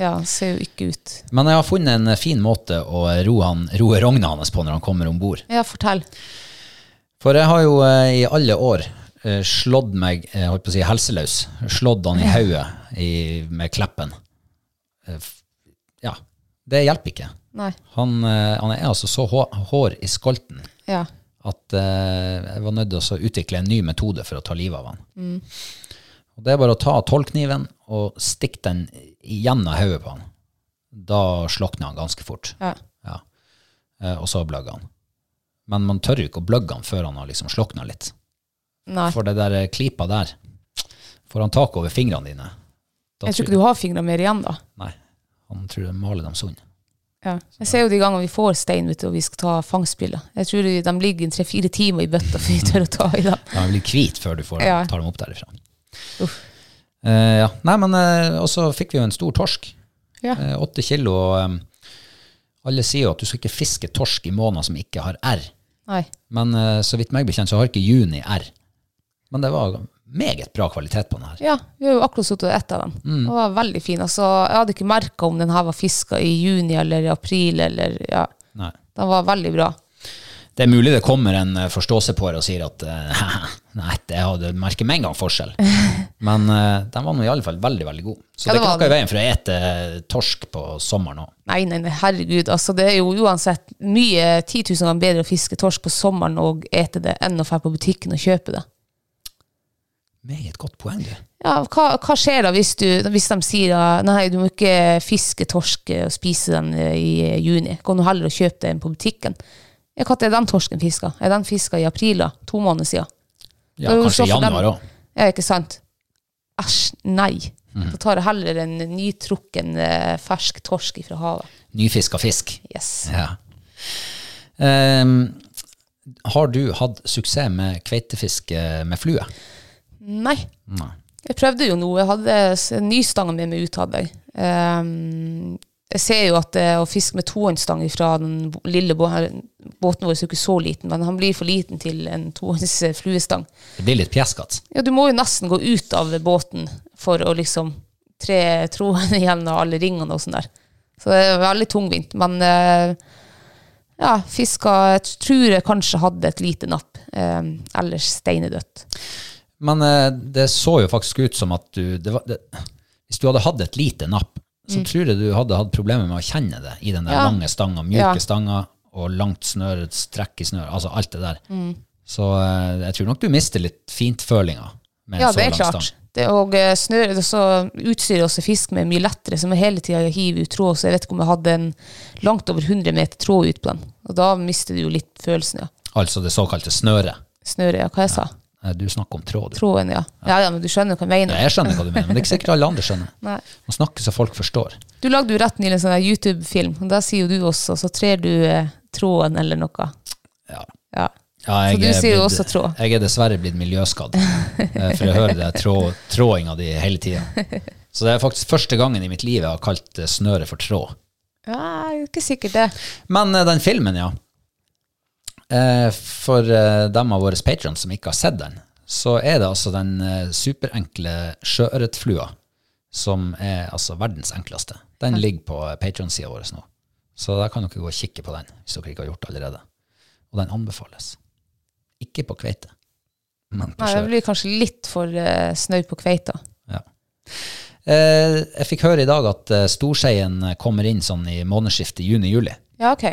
Ja, ser jo ikke ut. Men jeg har funnet en fin måte å roe, han, roe rogna hans på når han kommer om bord. Ja, fortell. For jeg har jo eh, i alle år eh, slått meg, eh, holdt på å si helseløs, slått han i (laughs) hodet med kleppen. Eh, ja, det hjelper ikke. Han, eh, han er altså så hå hår i skolten Ja. at eh, jeg var nødt til å utvikle en ny metode for å ta livet av han. Og det er bare å ta tollkniven og stikke den gjennom hodet på han. Da slokner han ganske fort. Ja. Ja. Og så bløgger han. Men man tør jo ikke å bløgge han før han har liksom slokna litt. Nei. For det der klypa der, får han tak over fingrene dine. Jeg tror ikke du har fingrene mer igjen, da. Nei, han tror de maler dem sånn. Ja. Jeg ser jo de gangene vi får stein vet du, og vi skal ta fangstspillet. Jeg tror de, de ligger tre-fire timer i bøtta før vi tør å ta i dem. Ja, de blir hvite før du får, Ja. tar dem opp derifra. Uff. Uh, ja. Nei, men uh, Og så fikk vi jo en stor torsk. Ja. Uh, Åtte kilo. Og, eh, alle sier jo at du skal ikke fiske torsk i måneder som ikke har R. Nei. Men eh, så vidt meg bekjent så har ikke juni R. Men det var meget bra kvalitet på den her. Ja, vi har jo akkurat sittet og ett av dem. Mm. Den var veldig fin. Altså, jeg hadde ikke merka om den her var fiska i juni eller i april, eller ja. Nei. Den var veldig bra. Det er mulig det kommer en forståelse på det og sier at eh, (laughs) nei, det hadde merker med en gang forskjell. (laughs) Men uh, den var nå i alle fall veldig, veldig god. Så Ja, det det er ikke noe i veien for å ete torsk på sommeren òg. Nei, nei, nei, herregud. Altså, det er jo uansett mye 10 000 ganger bedre å fiske torsk på sommeren og ete det, enn å dra på butikken og kjøpe det. Meget godt poeng, du. Ja, hva, hva skjer da hvis, du, hvis de sier at nei, du må ikke fiske torsk og spise den eh, i juni? Gå nå heller og kjøp den på butikken. Når er den torsken fiska? Er den fiska i april? da? To måneder siden? Ja, kanskje i januar òg. Ja, ikke sant? Æsj, nei. Mm. Da tar jeg heller en nytrukken eh, fersk torsk fra havet. Nyfiska fisk. Yes. Ja. Um, har du hatt suksess med kveitefiske med flue? Nei. Nei. Jeg prøvde jo noe. Jeg hadde nystanga med meg ut, hadde jeg. Ehm, jeg ser jo at det å fiske med tohåndsstang fra den lille båten vår er jo ikke så liten, men han blir for liten til en tohånds eh, fluestang. Det blir litt pjeskete. Ja, du må jo nesten gå ut av båten for å liksom tre trådene (laughs) gjennom alle ringene og sånn der. Så det er veldig tungvint. Men eh, ja, fiska Jeg tror jeg kanskje hadde et lite napp. Eh, ellers steinedødt. Men eh, det så jo faktisk ut som at du det var, det, Hvis du hadde hatt et lite napp, så tror jeg du hadde hatt problemer med å kjenne det i den der Mm. Ja. lange stanga, mjuke Ja. stanga og langt snøre, strekk i snøret, altså alt det der. Mm. Så eh, jeg tror nok du mister litt fintfølinga med Ja, så lang stang. Det, og snøret, snøre, det så utstyrer også fisk med mye lettere, så må hele tida hiver ut tråd, så jeg vet ikke om jeg hadde en langt over 100 meter tråd ut på den. Og da mister du jo litt følelsen, ja. Altså det såkalte snøret. Snøret, ja. Hva jeg sa? Du snakker om tråd. Tråden, ja. ja. Ja, men du skjønner hva jeg mener. Ja, jeg skjønner hva du mener, men det er ikke sikkert alle andre skjønner. (laughs) Nei. Man snakker så folk forstår. Du lagde jo rett nylig en sånn YouTube-film, og da sier jo du også, så trer du eh, tråden eller noe. Ja. Ja. Ja, Så du er sier jo også tråd. Jeg er dessverre blitt miljøskadd, eh, for jeg hører det trå, trådinga di hele tida. (laughs) Så det er faktisk første gangen i mitt liv jeg har kalt eh, snøret for tråd. Ja, jeg er ikke sikkert det. Men eh, den filmen, ja. Eh, For eh, dem av våre patrons som ikke har sett den, så er det altså den eh, superenkle sjøørretflua som er altså verdens enkleste. Den ligger på patronsida vår nå. Så der kan dere gå og kikke på den, hvis dere ikke har gjort det allerede. Og den anbefales. Ikke på kveite, men på Nei, det blir kanskje litt for uh, snau på kveita. Ja. Eh, jeg fikk høre i dag at uh, storseien kommer inn sånn i månedsskiftet juni-juli. Ja, ok.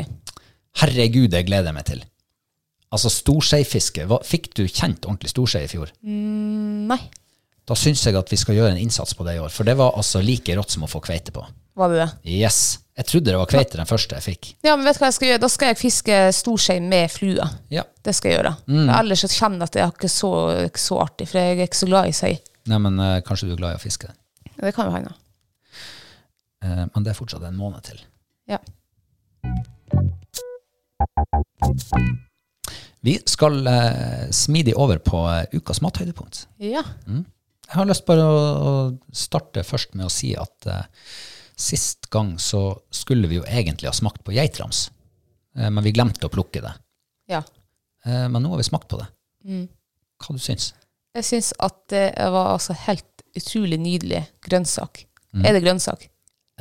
Herregud, det gleder jeg meg til. Altså storseifiske. Fikk du kjent ordentlig storsei i fjor? Nei, Da syns jeg at vi skal gjøre en innsats på det i år, for det var altså like rått som å få kveite på. var det det? Yes. Jeg trodde det var kveite den første jeg fikk. Ja, men vet du hva jeg skal gjøre? Da skal jeg fiske storsei med flue. Ja. Det skal jeg gjøre. Mm. Ellers kjenner jeg at det er ikke så, ikke så artig, for jeg er ikke så glad i sei. Nei, men eh, kanskje du er glad i å fiske den. Det kan jo hende. Uh, men det er fortsatt en måned til. Ja. Vi skal eh, smidig over på eh, ukas mathøydepunkt. Ja. Jeg har lyst bare å, å starte først med å si at eh, sist gang så skulle vi jo egentlig ha smakt på geitrams, eh, men vi glemte å plukke det. ja. Eh, men nå har vi smakt på det. Hva du syns Jeg syns at det var altså helt utrolig nydelig grønnsak. Er det grønnsak?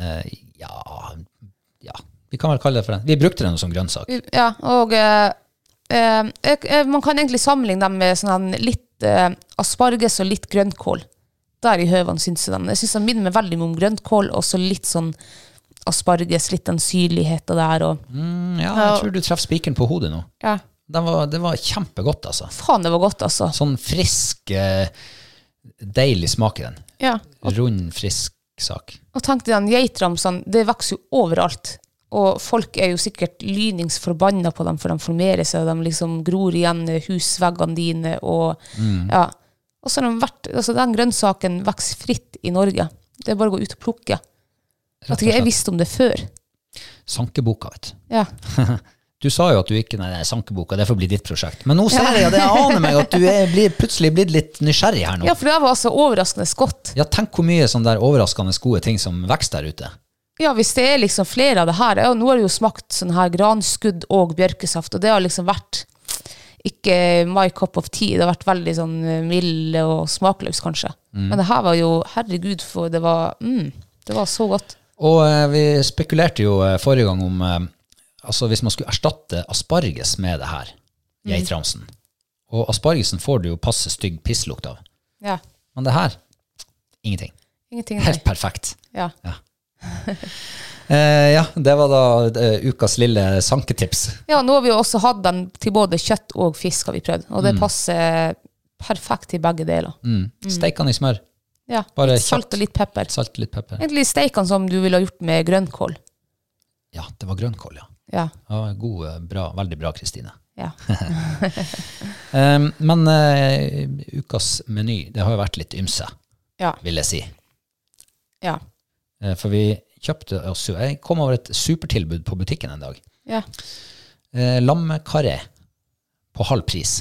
Eh, ja, ja, vi kan vel kalle det for det. Vi brukte den som grønnsak. Ja, og eh, man kan egentlig sammenligne dem med sånn litt eh, asparges og litt grønnkål. Der i høvene syns jeg den. Jeg syns den minner meg veldig om grønnkål, og så litt sånn asparges, litt den syrligheten der. Og, Mm, ja, jeg tror du treffer spikeren på hodet nå. ja. Det var, det var kjempegodt, altså. Faen, det var godt, altså. Sånn frisk, eh, deilig smak i den. Ja. Rund, frisk sak. Og tenk deg den geitramsene, det vokser jo overalt. Og folk er jo sikkert lynings forbanna på dem, for de formerer seg, og de liksom gror igjen husveggene dine, og ja. Og så har de vært, altså den grønnsaken vokser fritt i Norge. Det er bare å gå ut og plukke. At jeg visste om det før. Sankeboka, vet du. Ja. (laughs) Du sa jo at du ikke Nei, det er sankeboka, det får bli ditt prosjekt. Men nå ser jeg, og det aner meg at du er blir plutselig blitt litt nysgjerrig her nå. ja, for det var altså overraskende godt. Ja, tenk hvor mye sånn der overraskende gode ting som vokser der ute. Ja, hvis det er liksom flere av det her ja, Nå har det jo smakt sånn her granskudd og bjørkesaft, og det har liksom vært ikke my cup of tea. Det har vært veldig sånn eh, mild og smakløs, kanskje. Men det her var jo Herregud, for det var mm, Det var så godt. Og eh, vi spekulerte jo eh, forrige gang om eh, altså hvis man skulle erstatte asparges med det her, geitramsen. Og aspargesen får du jo passe stygg pisslukt av. Ja. Men det her ingenting. Ingenting. Helt perfekt. Ja. (laughs) Eh, ja, det var da eh, ukas lille sanketips. ja, nå har vi jo også hatt den til både kjøtt og fisk, har vi prøvd. Og det passer perfekt til begge deler. Mm. Steik den i smør. Ja. Bare litt salt og litt pepper. Salt, litt pepper. Egentlig steik den som du ville ha gjort med grønnkål. Ja, det var grønnkål, ja. Ja. ja god, eh, bra, veldig bra, Kristine. ja. (laughs) Eh, men eh, ukas meny, det har jo vært litt ymse, Ja. vil jeg si. Ja. Eh, for vi kjøpte oss jo Jeg kom over et supertilbud på butikken en dag. ja. Eh, Lammekaré på halv pris.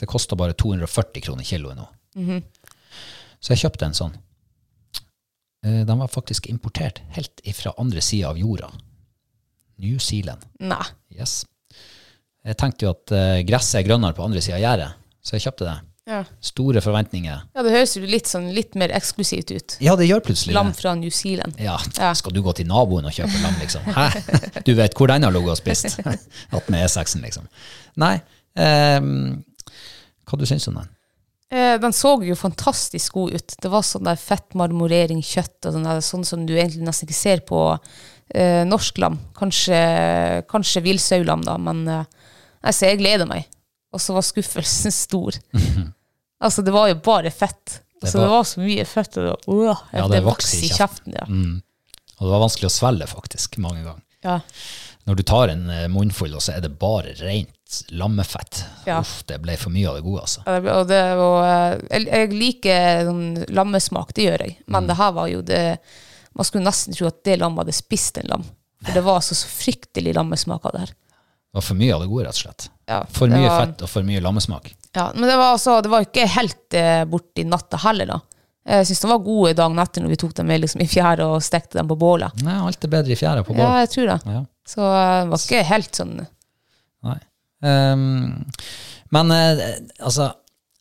Det kosta bare 240 kroner kiloet nå. Så jeg kjøpte en sånn. Eh, den var faktisk importert helt ifra andre sida av jorda. New Zealand. Nei. Yes. Jeg tenkte jo at gresset er grønnere på andre sida av gjerdet, så jeg kjøpte det. Ja. Store forventninger. ja, det høres jo litt, sånn, litt mer eksklusivt ut. Ja, det gjør plutselig Lam fra New Zealand. Ja, Ja. skal du gå til naboen og kjøpe lam, liksom? Hæ? Du vet hvor den har ligget og spist? (laughs) Hatt med E6-en, liksom. Nei. Eh, hva du syns om den? Eh, den så jo fantastisk god ut. Det var sånn der fett marmorering, kjøtt og sånn, der, sånn som du egentlig nesten ikke ser på eh, norsk lam. Kanskje, kanskje villsaulam, da, men eh, altså, jeg gleder meg. Og så var skuffelsen stor. (laughs) altså, det var jo bare fett. Altså, det, var- var, så mye fett. Og det, åh, Ja, det, det vokste i kjeften. Ja. Og det var vanskelig å svelge, faktisk, mange ganger. Ja. Når du tar en eh, munnfull, og så er det bare rent lammefett. Ja. Uff, det ble for mye av det gode, altså. Ja, det Og det var, eh, jeg, jeg liker sånn lammesmak, det gjør jeg. Men det her var jo det Man skulle nesten tro at det lammet hadde spist en lam. For det var altså så fryktelig lammesmak av det her. Det var for mye av det gode, rett og slett. Ja, For mye var- fett og for mye lammesmak. Ja, men det var, altså, det var ikke helt eh, borti natta heller, da. Jeg syns de var gode dagen etter når vi tok dem med liksom, i fjæra og stekte dem på bålet. Nei, alt er bedre i fjæra på Ja, jeg tror det. Ja. Så eh, det var ikke helt sånn Nei. Um, men eh, altså,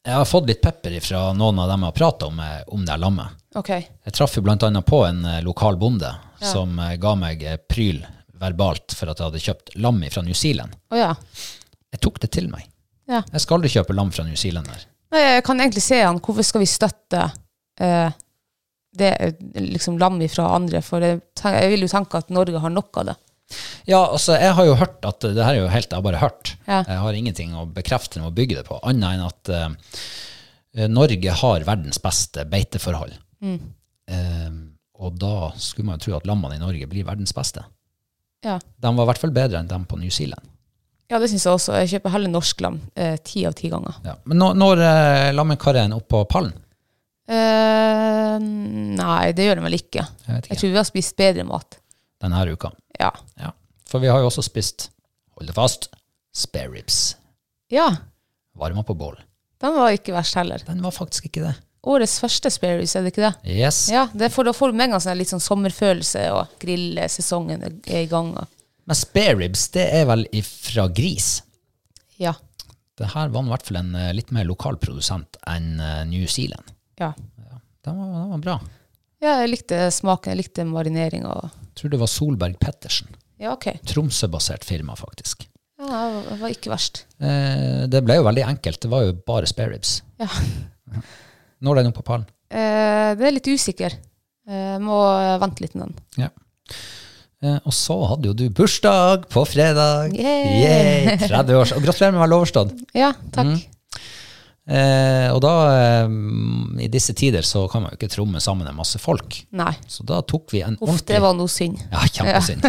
jeg har fått litt pepper fra noen av dem jeg har prata om, eh, om det lammet. Okay. Jeg traff jo annet på en eh, lokal bonde som eh, ga meg pryl verbalt for at jeg hadde kjøpt lam fra New Zealand. Oh, ja. Jeg tok det til meg. Ja. Jeg skal aldri kjøpe lam fra New Zealand her. Nei, Jeg kan egentlig se han. Hvorfor skal vi støtte eh, det liksom lam fra andre, for jeg, jeg vil jo tenke at Norge har nok av det. Ja, altså, jeg har jo hørt at det her er jo helt, jeg har bare hørt. Ja. Jeg har ingenting å bekrefte å bygge det på, annet enn at eh, Norge har verdens beste beiteforhold. Mm. Eh, og da skulle man jo tro at lammene i Norge blir verdens beste. Ja, De var i hvert fall bedre enn dem på New Zealand. ja det syns jeg også. Jeg kjøper heller norsk lam eh, ti av ti ganger. Ja. Men når, når eh, lammekarren opp på pallen? Eh, nei, det gjør den vel ikke. Jeg ikke. Jeg tror vi har spist bedre mat. Denne uka. Ja. Ja. For vi har jo også spist, hold det fast, spare ribs. ja, Varma på bål. den var ikke verst heller. Den var faktisk ikke det. Årets første sparrows, er det ikke det? Yes. Ja, det får, da får du med en gang sånn litt sånn sommerfølelse, og grillsesongen er i gang. Og, Men spare ribs, det er vel fra gris? ja. Det her var i hvert fall en eh, litt mer lokal produsent enn eh, New Zealand. ja. Den var, den var bra. Ja, jeg likte smaken, jeg likte marineringa. Tror det var Solberg Pettersen. Ja, OK. Tromsø-basert firma, faktisk. Ja, det var ikke verst. Eh, det ble jo veldig enkelt. Det var jo bare spare ribs. Ja. (laughs) Når den opp på pallen? Eh, det er litt usikker. Eh, må vente litt med den. Ja. Eh, og så hadde jo du bursdag på fredag. Yay! Yay, 30 år. Og gratulerer med vel overstått. Ja, takk. Eh, og da, eh, i disse tider, så kan man jo ikke tromme sammen en masse folk. Nei. Så da tok vi en Uff, det var noe synd. Ja, kjempesynd.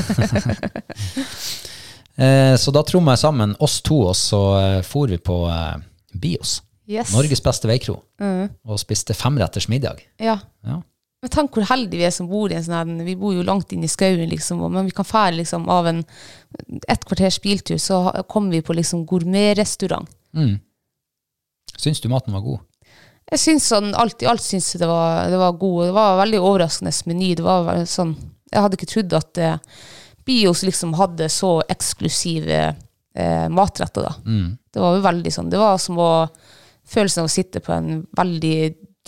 (laughs) eh, så da tromma jeg sammen oss to, og så eh, for vi på eh, Bios. Yes. Norges beste veikro. Og spiste femretters middag. Ja. Ja. Men tenk hvor heldige vi er som bor i en sånn her Vi bor jo langt inn i skauen, liksom, men vi kan fære liksom av en et kvarters biltur, så kommer vi på liksom gourmetrestaurant. Syns du maten var god? Jeg syns sånn, alt i alt syns det var, det var god. Det var veldig overraskende meny. Det var sånn, jeg hadde ikke trodd at eh, Bios liksom hadde så eksklusive eh, matretter. da. Det var jo veldig sånn, det var som å følelsen av å sitte på en veldig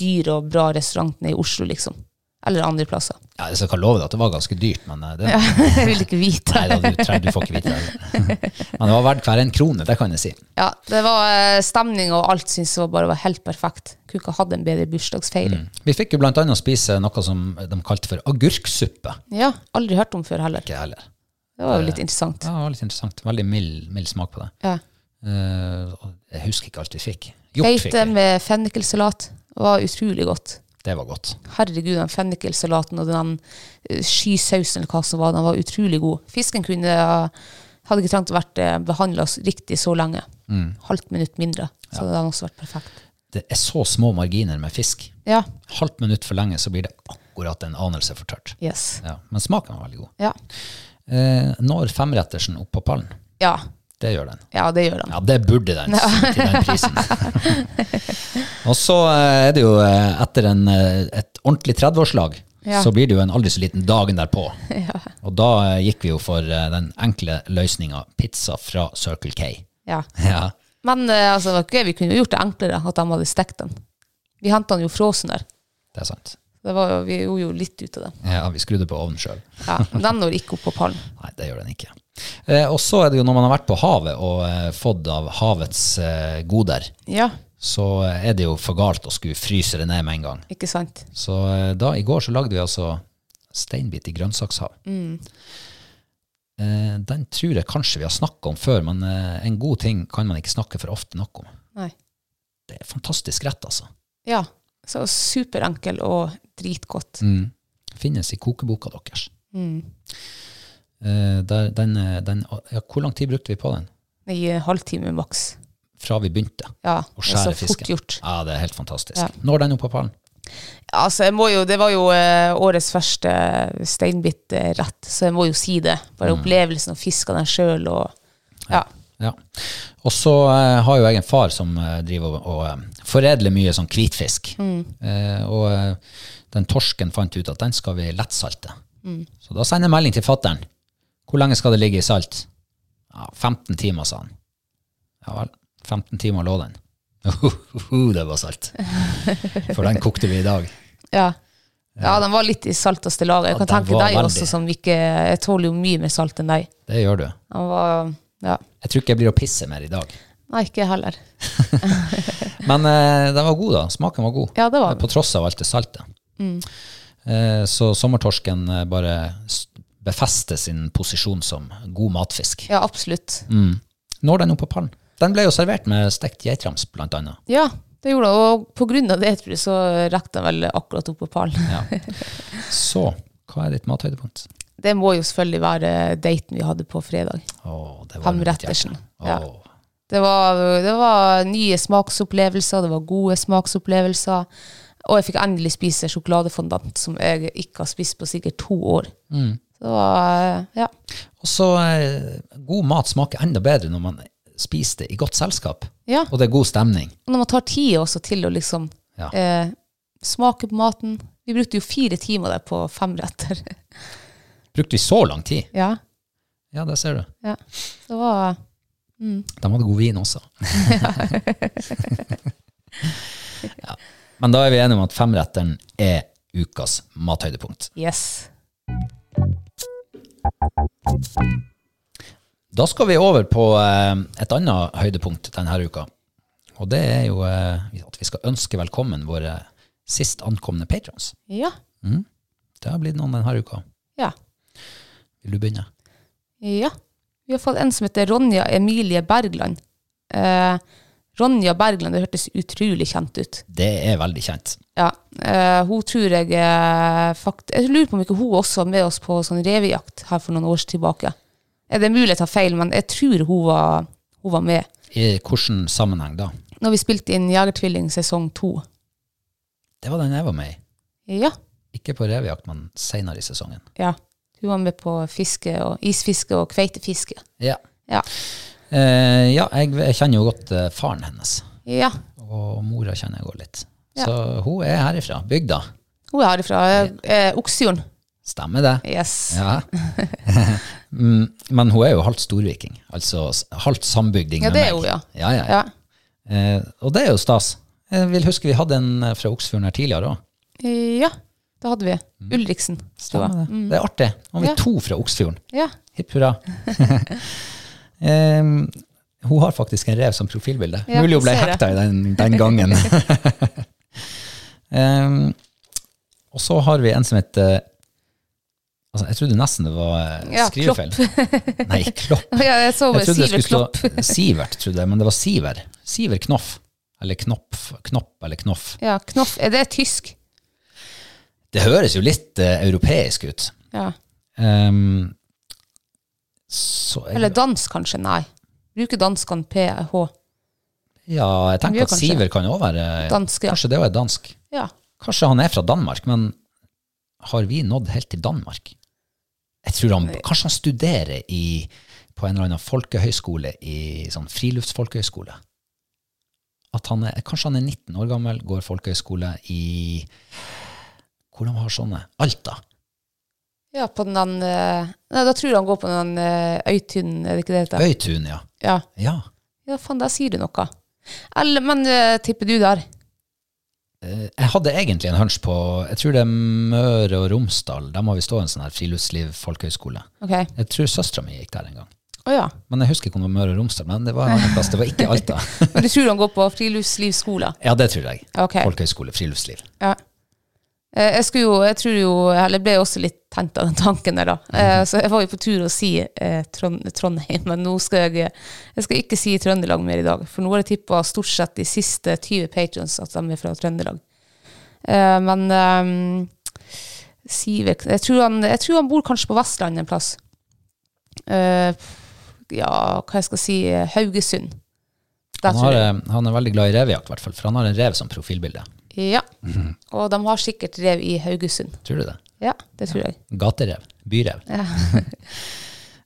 dyr og bra restaurant nede i Oslo, liksom. Eller andre plasser. Ja, jeg skal love deg at det var ganske dyrt, men det, det, (laughs) jeg vil ikke vite. nei, da, du, du får ikke vite det. (laughs) men det var verdt hver en krone, det kan jeg si. Ja, det var eh, stemning og alt synes jeg bare var helt perfekt. Kunne ikke hatt en bedre bursdagsfeiring. Vi fikk jo blant annet spise noe som de kalte for agurksuppe. Ja, aldri hørt om før heller. Ikke heller. Det var jo litt interessant. Ja, det var litt interessant. Veldig mild, mild smak på det. Ja. Eh, jeg husker ikke alt vi fikk. Beite med fennikelsalat var utrolig godt. Det var godt. Herregud, den fennikelsalaten og den eh, skysausen eller hva som var, den var utrolig god. Fisken kunne hadde ikke trengt å vært behandla riktig så lenge. Mm. Halvt minutt mindre. Så det hadde også vært perfekt. Det er så små marginer med fisk. Ja. Halvt minutt for lenge, så blir det akkurat en anelse for tørt. Yes. Ja, men smaken var veldig god. Ja. Eh, når femrettersen opp på pallen? Ja. Det gjør den. ja, det gjør den. Ja, det burde den til den prisen. (laughs) og så eh, er det jo eh, etter en, eh, et ordentlig 30-årslag, Ja. så blir det jo en aldri så liten dagen derpå. Og da gikk vi jo for den enkle løsninga pizza fra Circle K. Ja. (laughs) Ja, Men altså, ikke, vi kunne jo gjort det enklere at de hadde stekt den. Vi henta den jo frossen der. det er sant. Det var, jo- vi gjorde jo litt ut av det. Ja, vi skrudde på ovnen sjøl. Ja, den når ikke opp på pallen. (laughs) Nei, det gjør den ikke. Eh, og så er det jo når man har vært på havet og eh, fått av havets eh, goder, Ja, så er det jo for galt å skulle fryse det ned med en gang. ikke sant? Så eh, da, i går så lagde vi altså steinbit i grønnsakshav. Eh, den tror jeg kanskje vi har snakka om før, men eh, en god ting kan man ikke snakke for ofte nok om. Nei. Det er fantastisk rett, altså. Ja, så superenkel og dritgodt. Mm. Finnes i kokeboka deres. Mm. Eh, der, den, eh, den, ja, hvor lang tid brukte vi på den? I en halvtime maks. Fra vi begynte Ja, å er så skjære fort fisken. gjort. Ja, det er helt fantastisk. Ja. Når den opp på pallen? Altså, jeg må jo, det var jo eh, årets første steinbit-rett, så jeg må jo si det. Bare opplevelsen av å fiske den sjøl og Ja. Ja. Og så eh, har jo jeg en far som driver og, og foredler mye sånn hvitfisk. Eh, og den torsken fant ut at den skal vi lettsalte. Så da sender jeg melding til fattern. Hvor lenge skal det ligge i salt? Ja, 15 timer, sa han. Ja vel, 15 timer lå den. (laughs) det var salt. For den kokte vi i dag. Ja. ja, den var litt i salteste laget. Jeg Ja, kan tenke deg veldig. også, som ikke Jeg tåler jo mye mer salt enn deg. Det gjør du. Var Ja. Jeg tror ikke jeg blir å pisse mer i dag. Nei, ikke jeg heller. (laughs) Men eh, den var god, da. Smaken var god. Ja, det var den. På tross av alt det salte. Eh, så sommertorsken eh, bare befester sin posisjon som god matfisk. Ja, absolutt. Når den opp på pallen? Den ble jo servert med stekt geitrams, blant annet. Ja, det gjorde den, Og av det, tror jeg, så rakk den vel akkurat opp på pallen. Ja. (laughs) Så, hva er ditt mathøydepunkt? Det må jo selvfølgelig være daten vi hadde på fredag. Åh, det var mitt Femrettersen. hjerte. Ja. Det var, det var nye smaksopplevelser, det var gode smaksopplevelser. Og jeg fikk endelig spise sjokoladefondant, som jeg ikke har spist på sikkert to år. Mm. Så ja. Og så eh, god mat smaker enda bedre når man spiser det i godt selskap. ja. Og det er god stemning. Når man tar tid også til å liksom Ja. eh, smake på maten. Vi brukte jo fire timer der på fem retter. Brukte vi så lang tid? ja, Ja, det ser du. ja. Det var De hadde god vin også. (laughs) ja. Men da er vi enige om at femretteren er ukas mathøydepunkt. yes. Da skal vi over på eh, et annet høydepunkt denne uka. Og det er jo eh, at vi skal ønske velkommen våre sist ankomne patrons. Ja. Det har blitt noen denne uka. Ja. Vil du begynne? Ja. Vi har fått en som heter Ronja Emilie Bergland. Eh, Ronja Bergland, det hørtes utrolig kjent ut. Det er veldig kjent. Ja, Uh, hun tror jeg eh, fakt Jeg lurer på om ikke hun også var med oss på sånn revejakt her for noen år tilbake. Er det mulig jeg tar feil, men jeg tror hun var, hun var med. I hvilken sammenheng da? Når vi spilte inn Jegertvilling sesong to. Det var den jeg var med i. Ja, Ikke på revejakt, men senere i sesongen. ja. Hun var med på fiske og isfiske og kveitefiske. Ja. Ja. Eh, ja, jeg, jeg kjenner jo godt eh, faren hennes. ja. Og mora kjenner jeg godt litt. Ja. Så hun er herifra. Bygda. Hun er herifra. Eh, Oksfjorden. Stemmer det. Yes. Ja. (laughs) Mm, Men hun er jo halvt storviking. Altså halvt sambygding Ja, med det er meg. hun, ja. Ja, ja, ja. Ja. Eh, og det er jo stas. Jeg vil huske vi hadde en eh, fra Oksfjorden her tidligere òg. ja, det hadde vi. Ulriksen. tror jeg. Det. det er artig. Nå har vi to fra Oksfjorden. Ja. Hipp hurra. (laughs) (laughs) Em, hun har faktisk en rev som profilbilde. Ja, Mulig hun ble det. hekta i den, den gangen. (laughs) Em, og så har vi en som heter altså, Jeg trodde nesten det var eh, Ja, skrivefeil. (laughs) Nei, Klopp. ja, jeg så Jeg trodde det Sivert skulle Klopp. stå (laughs) Sivert, trodde jeg, men det var Siver. Siver Knoff. Eller Knopp, Knopp eller Knoff. Ja, Knoff. Er det tysk? Det høres jo litt uh, europeisk ut. Ja. Jeg, Eller dansk, kanskje? Nei. Bruker danskene PH? Ja, jeg tenker at kanskje. Siver kan òg være Dansk, ja. Kanskje det òg er dansk. Ja. Kanskje han er fra Danmark, men har vi nådd helt til Danmark? Jeg tror han, Kanskje han studerer i, på en eller annen folkehøyskole, i sånn friluftsfolkehøyskole. At han er, kanskje han er 19 år gammel, går folkehøyskole i Hvor de har sånne? Alta. Ja, på den eh, Nei, da tror jeg han går på den eh, Øytun, er det ikke det det heter? Øytun, ja. Ja. ja. ja, faen, der sier du noe. Eller, men eh, tipper du der? Jeg hadde egentlig en hunch på Jeg tror det er Møre og Romsdal. Der må vi stå en sånn her friluftsliv-folkehøyskole. Ok. Jeg tror søstera mi gikk der en gang. Å ja. Men jeg husker ikke om det var Møre og Romsdal. Men det var en annen plass. Det var ikke Alta. (laughs) Men du tror han går på friluftslivsskole? Ja, det tror jeg. Ok. Folkehøyskole, friluftsliv. Ja. Eh, Jeg jo, jeg jo, eller jeg ble også litt tent av den tanken der da. Eh, Så jeg var jo på tur å si eh, Trond, Trondheim, men nå skal jeg, jeg skal ikke si Trøndelag mer i dag. For nå har jeg tippet stort sett de siste 20 patrons at de er fra Trøndelag. Eh, Men eh, Sivek, jeg tror, han, jeg tror han bor kanskje på Vestlandet en plass. Ja, hva jeg skal si, Haugesund. Han, har, han er veldig glad i revejakt, i hvert fall, for han har en rev som profilbilde. Ja, (laughs) og de har sikkert rev i Haugesund. Tror du det? Ja, det tror jeg. Gaterev. Byrev. Ja. (laughs)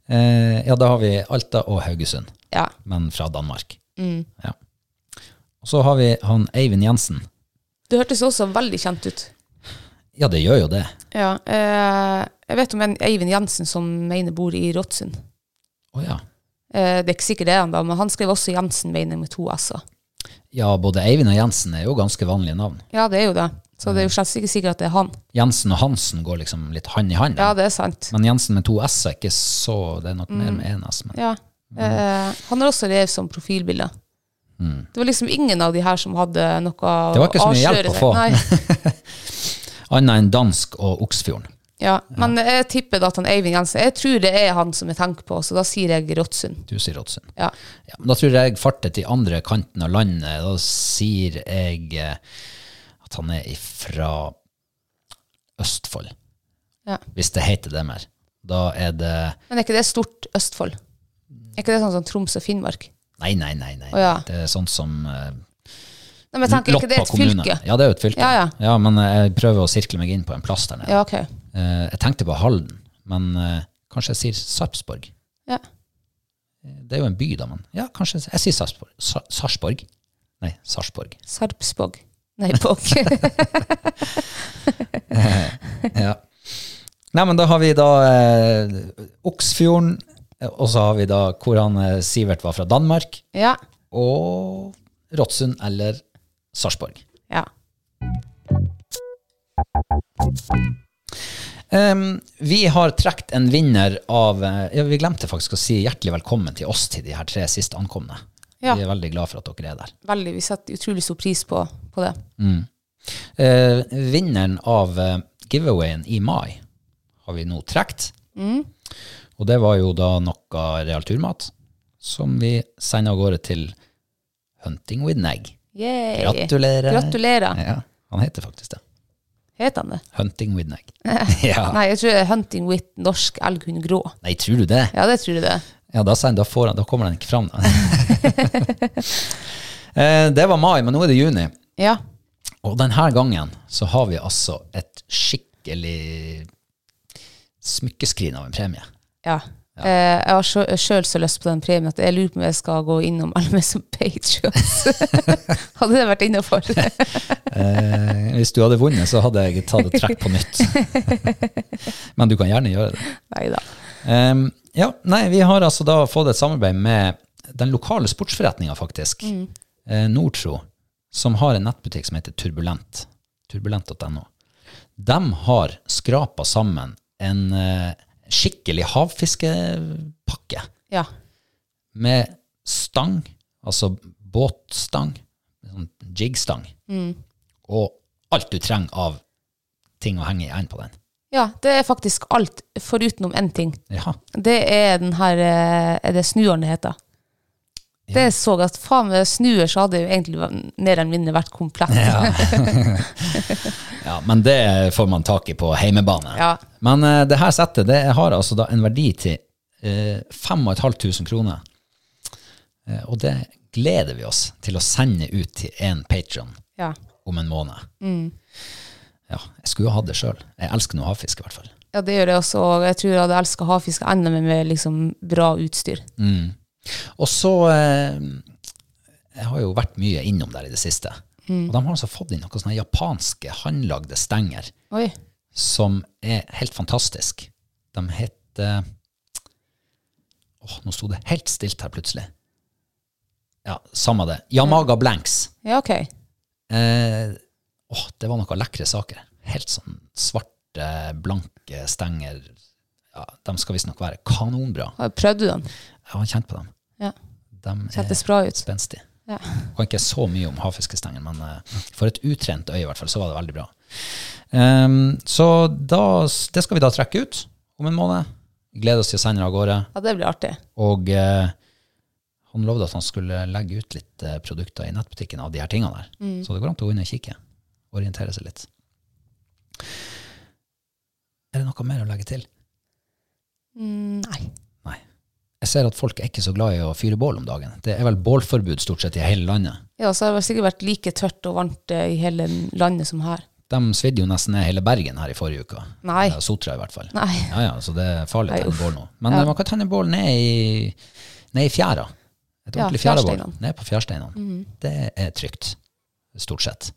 Eh, ja, da har vi Alta og Haugesund, Ja. men fra Danmark. Mm. Ja. Og så har vi han Eivind Jensen. Det hørtes også veldig kjent ut. Ja, det gjør jo det. Ja, eh, jeg vet om en Eivind Jensen som mener bor i Råtsund. Oh, ja. Eh, det er ikke sikkert det er han da, men han skrev også Jensen, mener med to s-er. Ja, både Eivind og Jensen er jo ganske vanlige navn. Ja, det er jo det. Så det er jo slett ikke sikkert at det er han. Jensen og Hansen går liksom litt hand i hand. Ja, det er sant. Men Jensen med to s er ikke så Det er nok mer med én s. Men Ja. Eh, han har også rev som profilbilde. Det var liksom ingen av de her som hadde noe Det var ikke så mye hjelp å få. (laughs) Annet enn dansk og Oksfjorden. Ja, men jeg tipper da at han Eivind Jensen Jeg tror det er han som jeg tenker på, så da sier jeg Råtsund. Du sier Råtsund. Ja. Ja, men da tror jeg jeg farter til andre kanten av landet. Da sier jeg eh, at han er fra Østfold. Ja. Hvis det heter det mer. Da er det Men er ikke det stort Østfold? Er ikke det sånn som Troms og Finnmark? Nei, nei, nei. nei. Oh, ja. Det er sånt som eh, Nei, men jeg tenker, Loppa ikke det et kommune. fylke? Ja, det er jo et fylke. Ja, ja. men eh, jeg prøver å sirkle meg inn på en plass der nede. Ja, ok. Eh, jeg tenkte på Halden, men eh, kanskje jeg sier Sarpsborg. Ja. Det er jo en by, da, men ja, kanskje jeg sier Sarpsborg. Sa- Sarpsborg? Nei, Sarpsborg. Sarpsborg. Nei, Bog. (laughs) Ja. Nei, men da har vi da eh, Oksfjorden, eh, og så har vi da hvor han eh, Sivert var fra Danmark, ja. og Råtsund eller Sarpsborg. ja. Em, vi har trukket en vinner av eh, ja, Vi glemte faktisk å si hjertelig velkommen til oss til de her tre sist ankomne. Ja. Vi er veldig glad for at dere er der. Veldig. Vi setter utrolig stor pris på, på det. Eh, vinneren av uh, giveawayen i mai har vi nå trukket. Og det var jo da noe realturmat som vi sender av gårde til Hunting with Neg. Yay. Gratulerer. Gratulerer. Ja, han heter faktisk det. Heter han det? Hunting with Neg. (laughs) ja. Nei, jeg tror det er Hunting with norsk elghund grå. Nei, tror du det? Ja, det tror jeg det. Ja, da, da, får han, da kommer den ikke fram. Da. (laughs) Eh, det var mai, men nå er det juni. Ja. Og denne gangen så har vi altså et skikkelig smykkeskrin av en premie. ja. Eh, jeg har sjø- sjøl så lyst på den premien at jeg lurer på om jeg skal gå innom meg som patriot. (laughs) Hadde det vært innafor? (laughs) Eh, hvis du hadde vunnet, så hadde jeg tatt et trekk på nytt. (laughs) Men du kan gjerne gjøre det. Nei da. Ehm, ja, nei, vi har altså da fått et samarbeid med den lokale sportsforretninga, faktisk. Eh, Nordtro, som har en nettbutikk som heter Turbulent. Turbulent.no. De har skrapa sammen en eh, skikkelig havfiskepakke Ja. med stang, altså båtstang, sånn jigstang, og alt du trenger av ting å henge i enden på den. ja, det er faktisk alt forutenom én ting. Ja, Det er den her eh, Er det snuåren det heter? Det så jeg at faen meg snuer så hadde jo egentlig mer eller mindre vært komplett. ja, (laughs) men det får man tak i på heimebane. Ja. Men uh, det her settet det har altså da en verdi til uh, 5500 kroner. Uh, og det gleder vi oss til å sende ut til en patron Ja. om en måned. Ja, jeg skulle hatt det sjøl. Jeg elsker noe havfisk, i hvert fall. ja, det gjør jeg også. Og jeg tror jeg hadde elska havfisk enda mer med liksom bra utstyr. Og så eh, Jeg har jo vært mye innom der i det siste. Og de har altså fått inn noen sånne japanske håndlagde stenger Oi. som er helt fantastisk. De heter Åh, nå sto det helt stilt her plutselig. Ja, samme det. Yamaga Blanks. Ja, ok. Eh, åh, det var noen lekre saker. Helt sånn svarte, blanke stenger. Ja, de skal visstnok være kanonbra. Prøvde du dem? Jeg har kjent på dem. Ja. De ut. spenstige. Ja. Kan ikke så mye om havfiskestengen, men eh, for et utrent øye i hvert fall, så var det veldig bra. Um, så da, det skal vi da trekke ut om en måned. Gleder oss til å sende det av gårde. Ja, det blir artig. Og uh, han lovde at han skulle legge ut litt uh, produkter i nettbutikken av de her tingene der. Så det går an til å gå inn og kikke. Orientere seg litt. Er det noe mer å legge til? Mm, nei. Jeg ser at folk er ikke så glad i å fyre bål om dagen. Det er vel bålforbud stort sett i hele landet. Ja, så har det sikkert vært like tørt og varmt eh, i hele landet som her. De svidde jo nesten ned hele Bergen her i forrige uke. Nei. Eller Sotra i hvert fall. Nei. Ja, ja, så det er farlig å tenne bål nå. Men Ja. eh, man kan tenne bål ned i, ned i fjæra. Et Ja, ordentlig fjærabål. fjærsteinene. Mhm. Ned på fjærsteinene. Det er trygt, stort sett.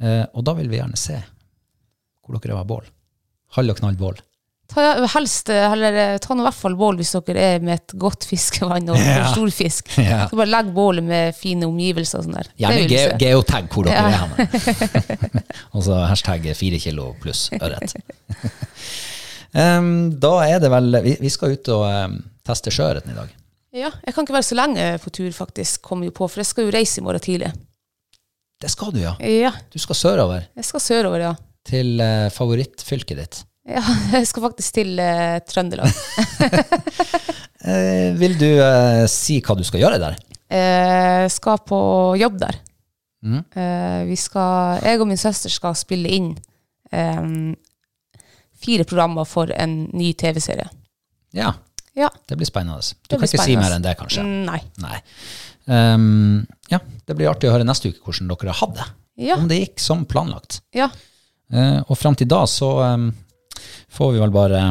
Eh, og da vil vi gjerne se hvor dere har bål. Halv og knall bål. Ta, helst, eh, eller, eh, ta nå i hvert fall bål hvis dere er med et godt fiskevann og Ja. stor fisk. (laughs) Ja. Så bare legg bålet med fine omgivelser og sånn der. Gjerne ge geotag hvor dere Ja. er henne. (laughs) (laughs) og så hashtag fire kilo pluss ørret. um, da er det vel Vi, vi skal ut og um, teste sjøørreten i dag. Ja, jeg kan ikke være så lenge på tur, faktisk, kommer jo på, for jeg skal jo reise i morgen tidlig. Det skal du, ja. Ja, Du skal sørover. jeg skal sørover, ja. til uh, favorittfylket ditt. Ja, (laughs) jeg skal faktisk til eh, Trøndelag. (laughs) Eh, vil du eh, si hva du skal gjøre der? Eh, skal på jobb der. Mm. Eh, vi skal, jeg og min søster skal spille inn eh, fire programmer for en ny TV-serie. Ja, Ja. det blir spennende. Du kan ikke ikke si mer enn det, kanskje? Mm, Nei. Nei. Um, ja, det blir artig å høre neste uke hvordan dere har det. Ja. Om det gikk som planlagt. Ja. Uh, og fram til da så ehm, får vi vel bare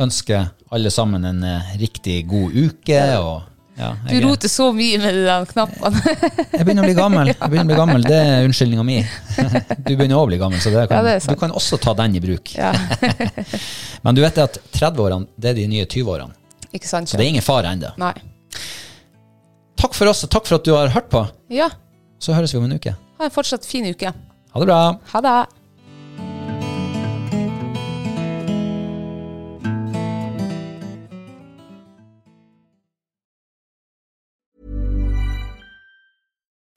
ønske alle sammen en eh, riktig god uke. Og, ja, Du er- roter så mye med de knappene. (laughs) jeg begynner å bli gammel. Jeg begynner å bli gammel. Det er unnskyldninga mi. (laughs) Du begynner òg å bli gammel, så det kan, Ja, du kan også ta den i bruk. ja. (laughs) Men du vet at 30-årene det er de nye 20-årene. Ikke sant? Så det er ingen fare ennå. Takk for oss, og takk for at du har hørt på. Ja. Så høres vi om en uke. Ha en fortsatt fin uke. Ha det bra. Ha det.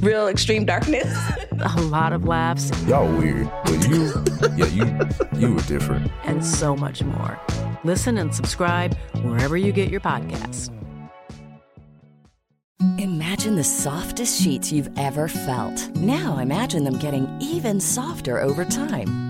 real extreme darkness. (laughs) a lot of laughs, Y'all weird, but you, yeah, you, you were different. and so much more. Listen and subscribe wherever you get your podcasts. Imagine the softest sheets you've ever felt. Now imagine them getting even softer over time.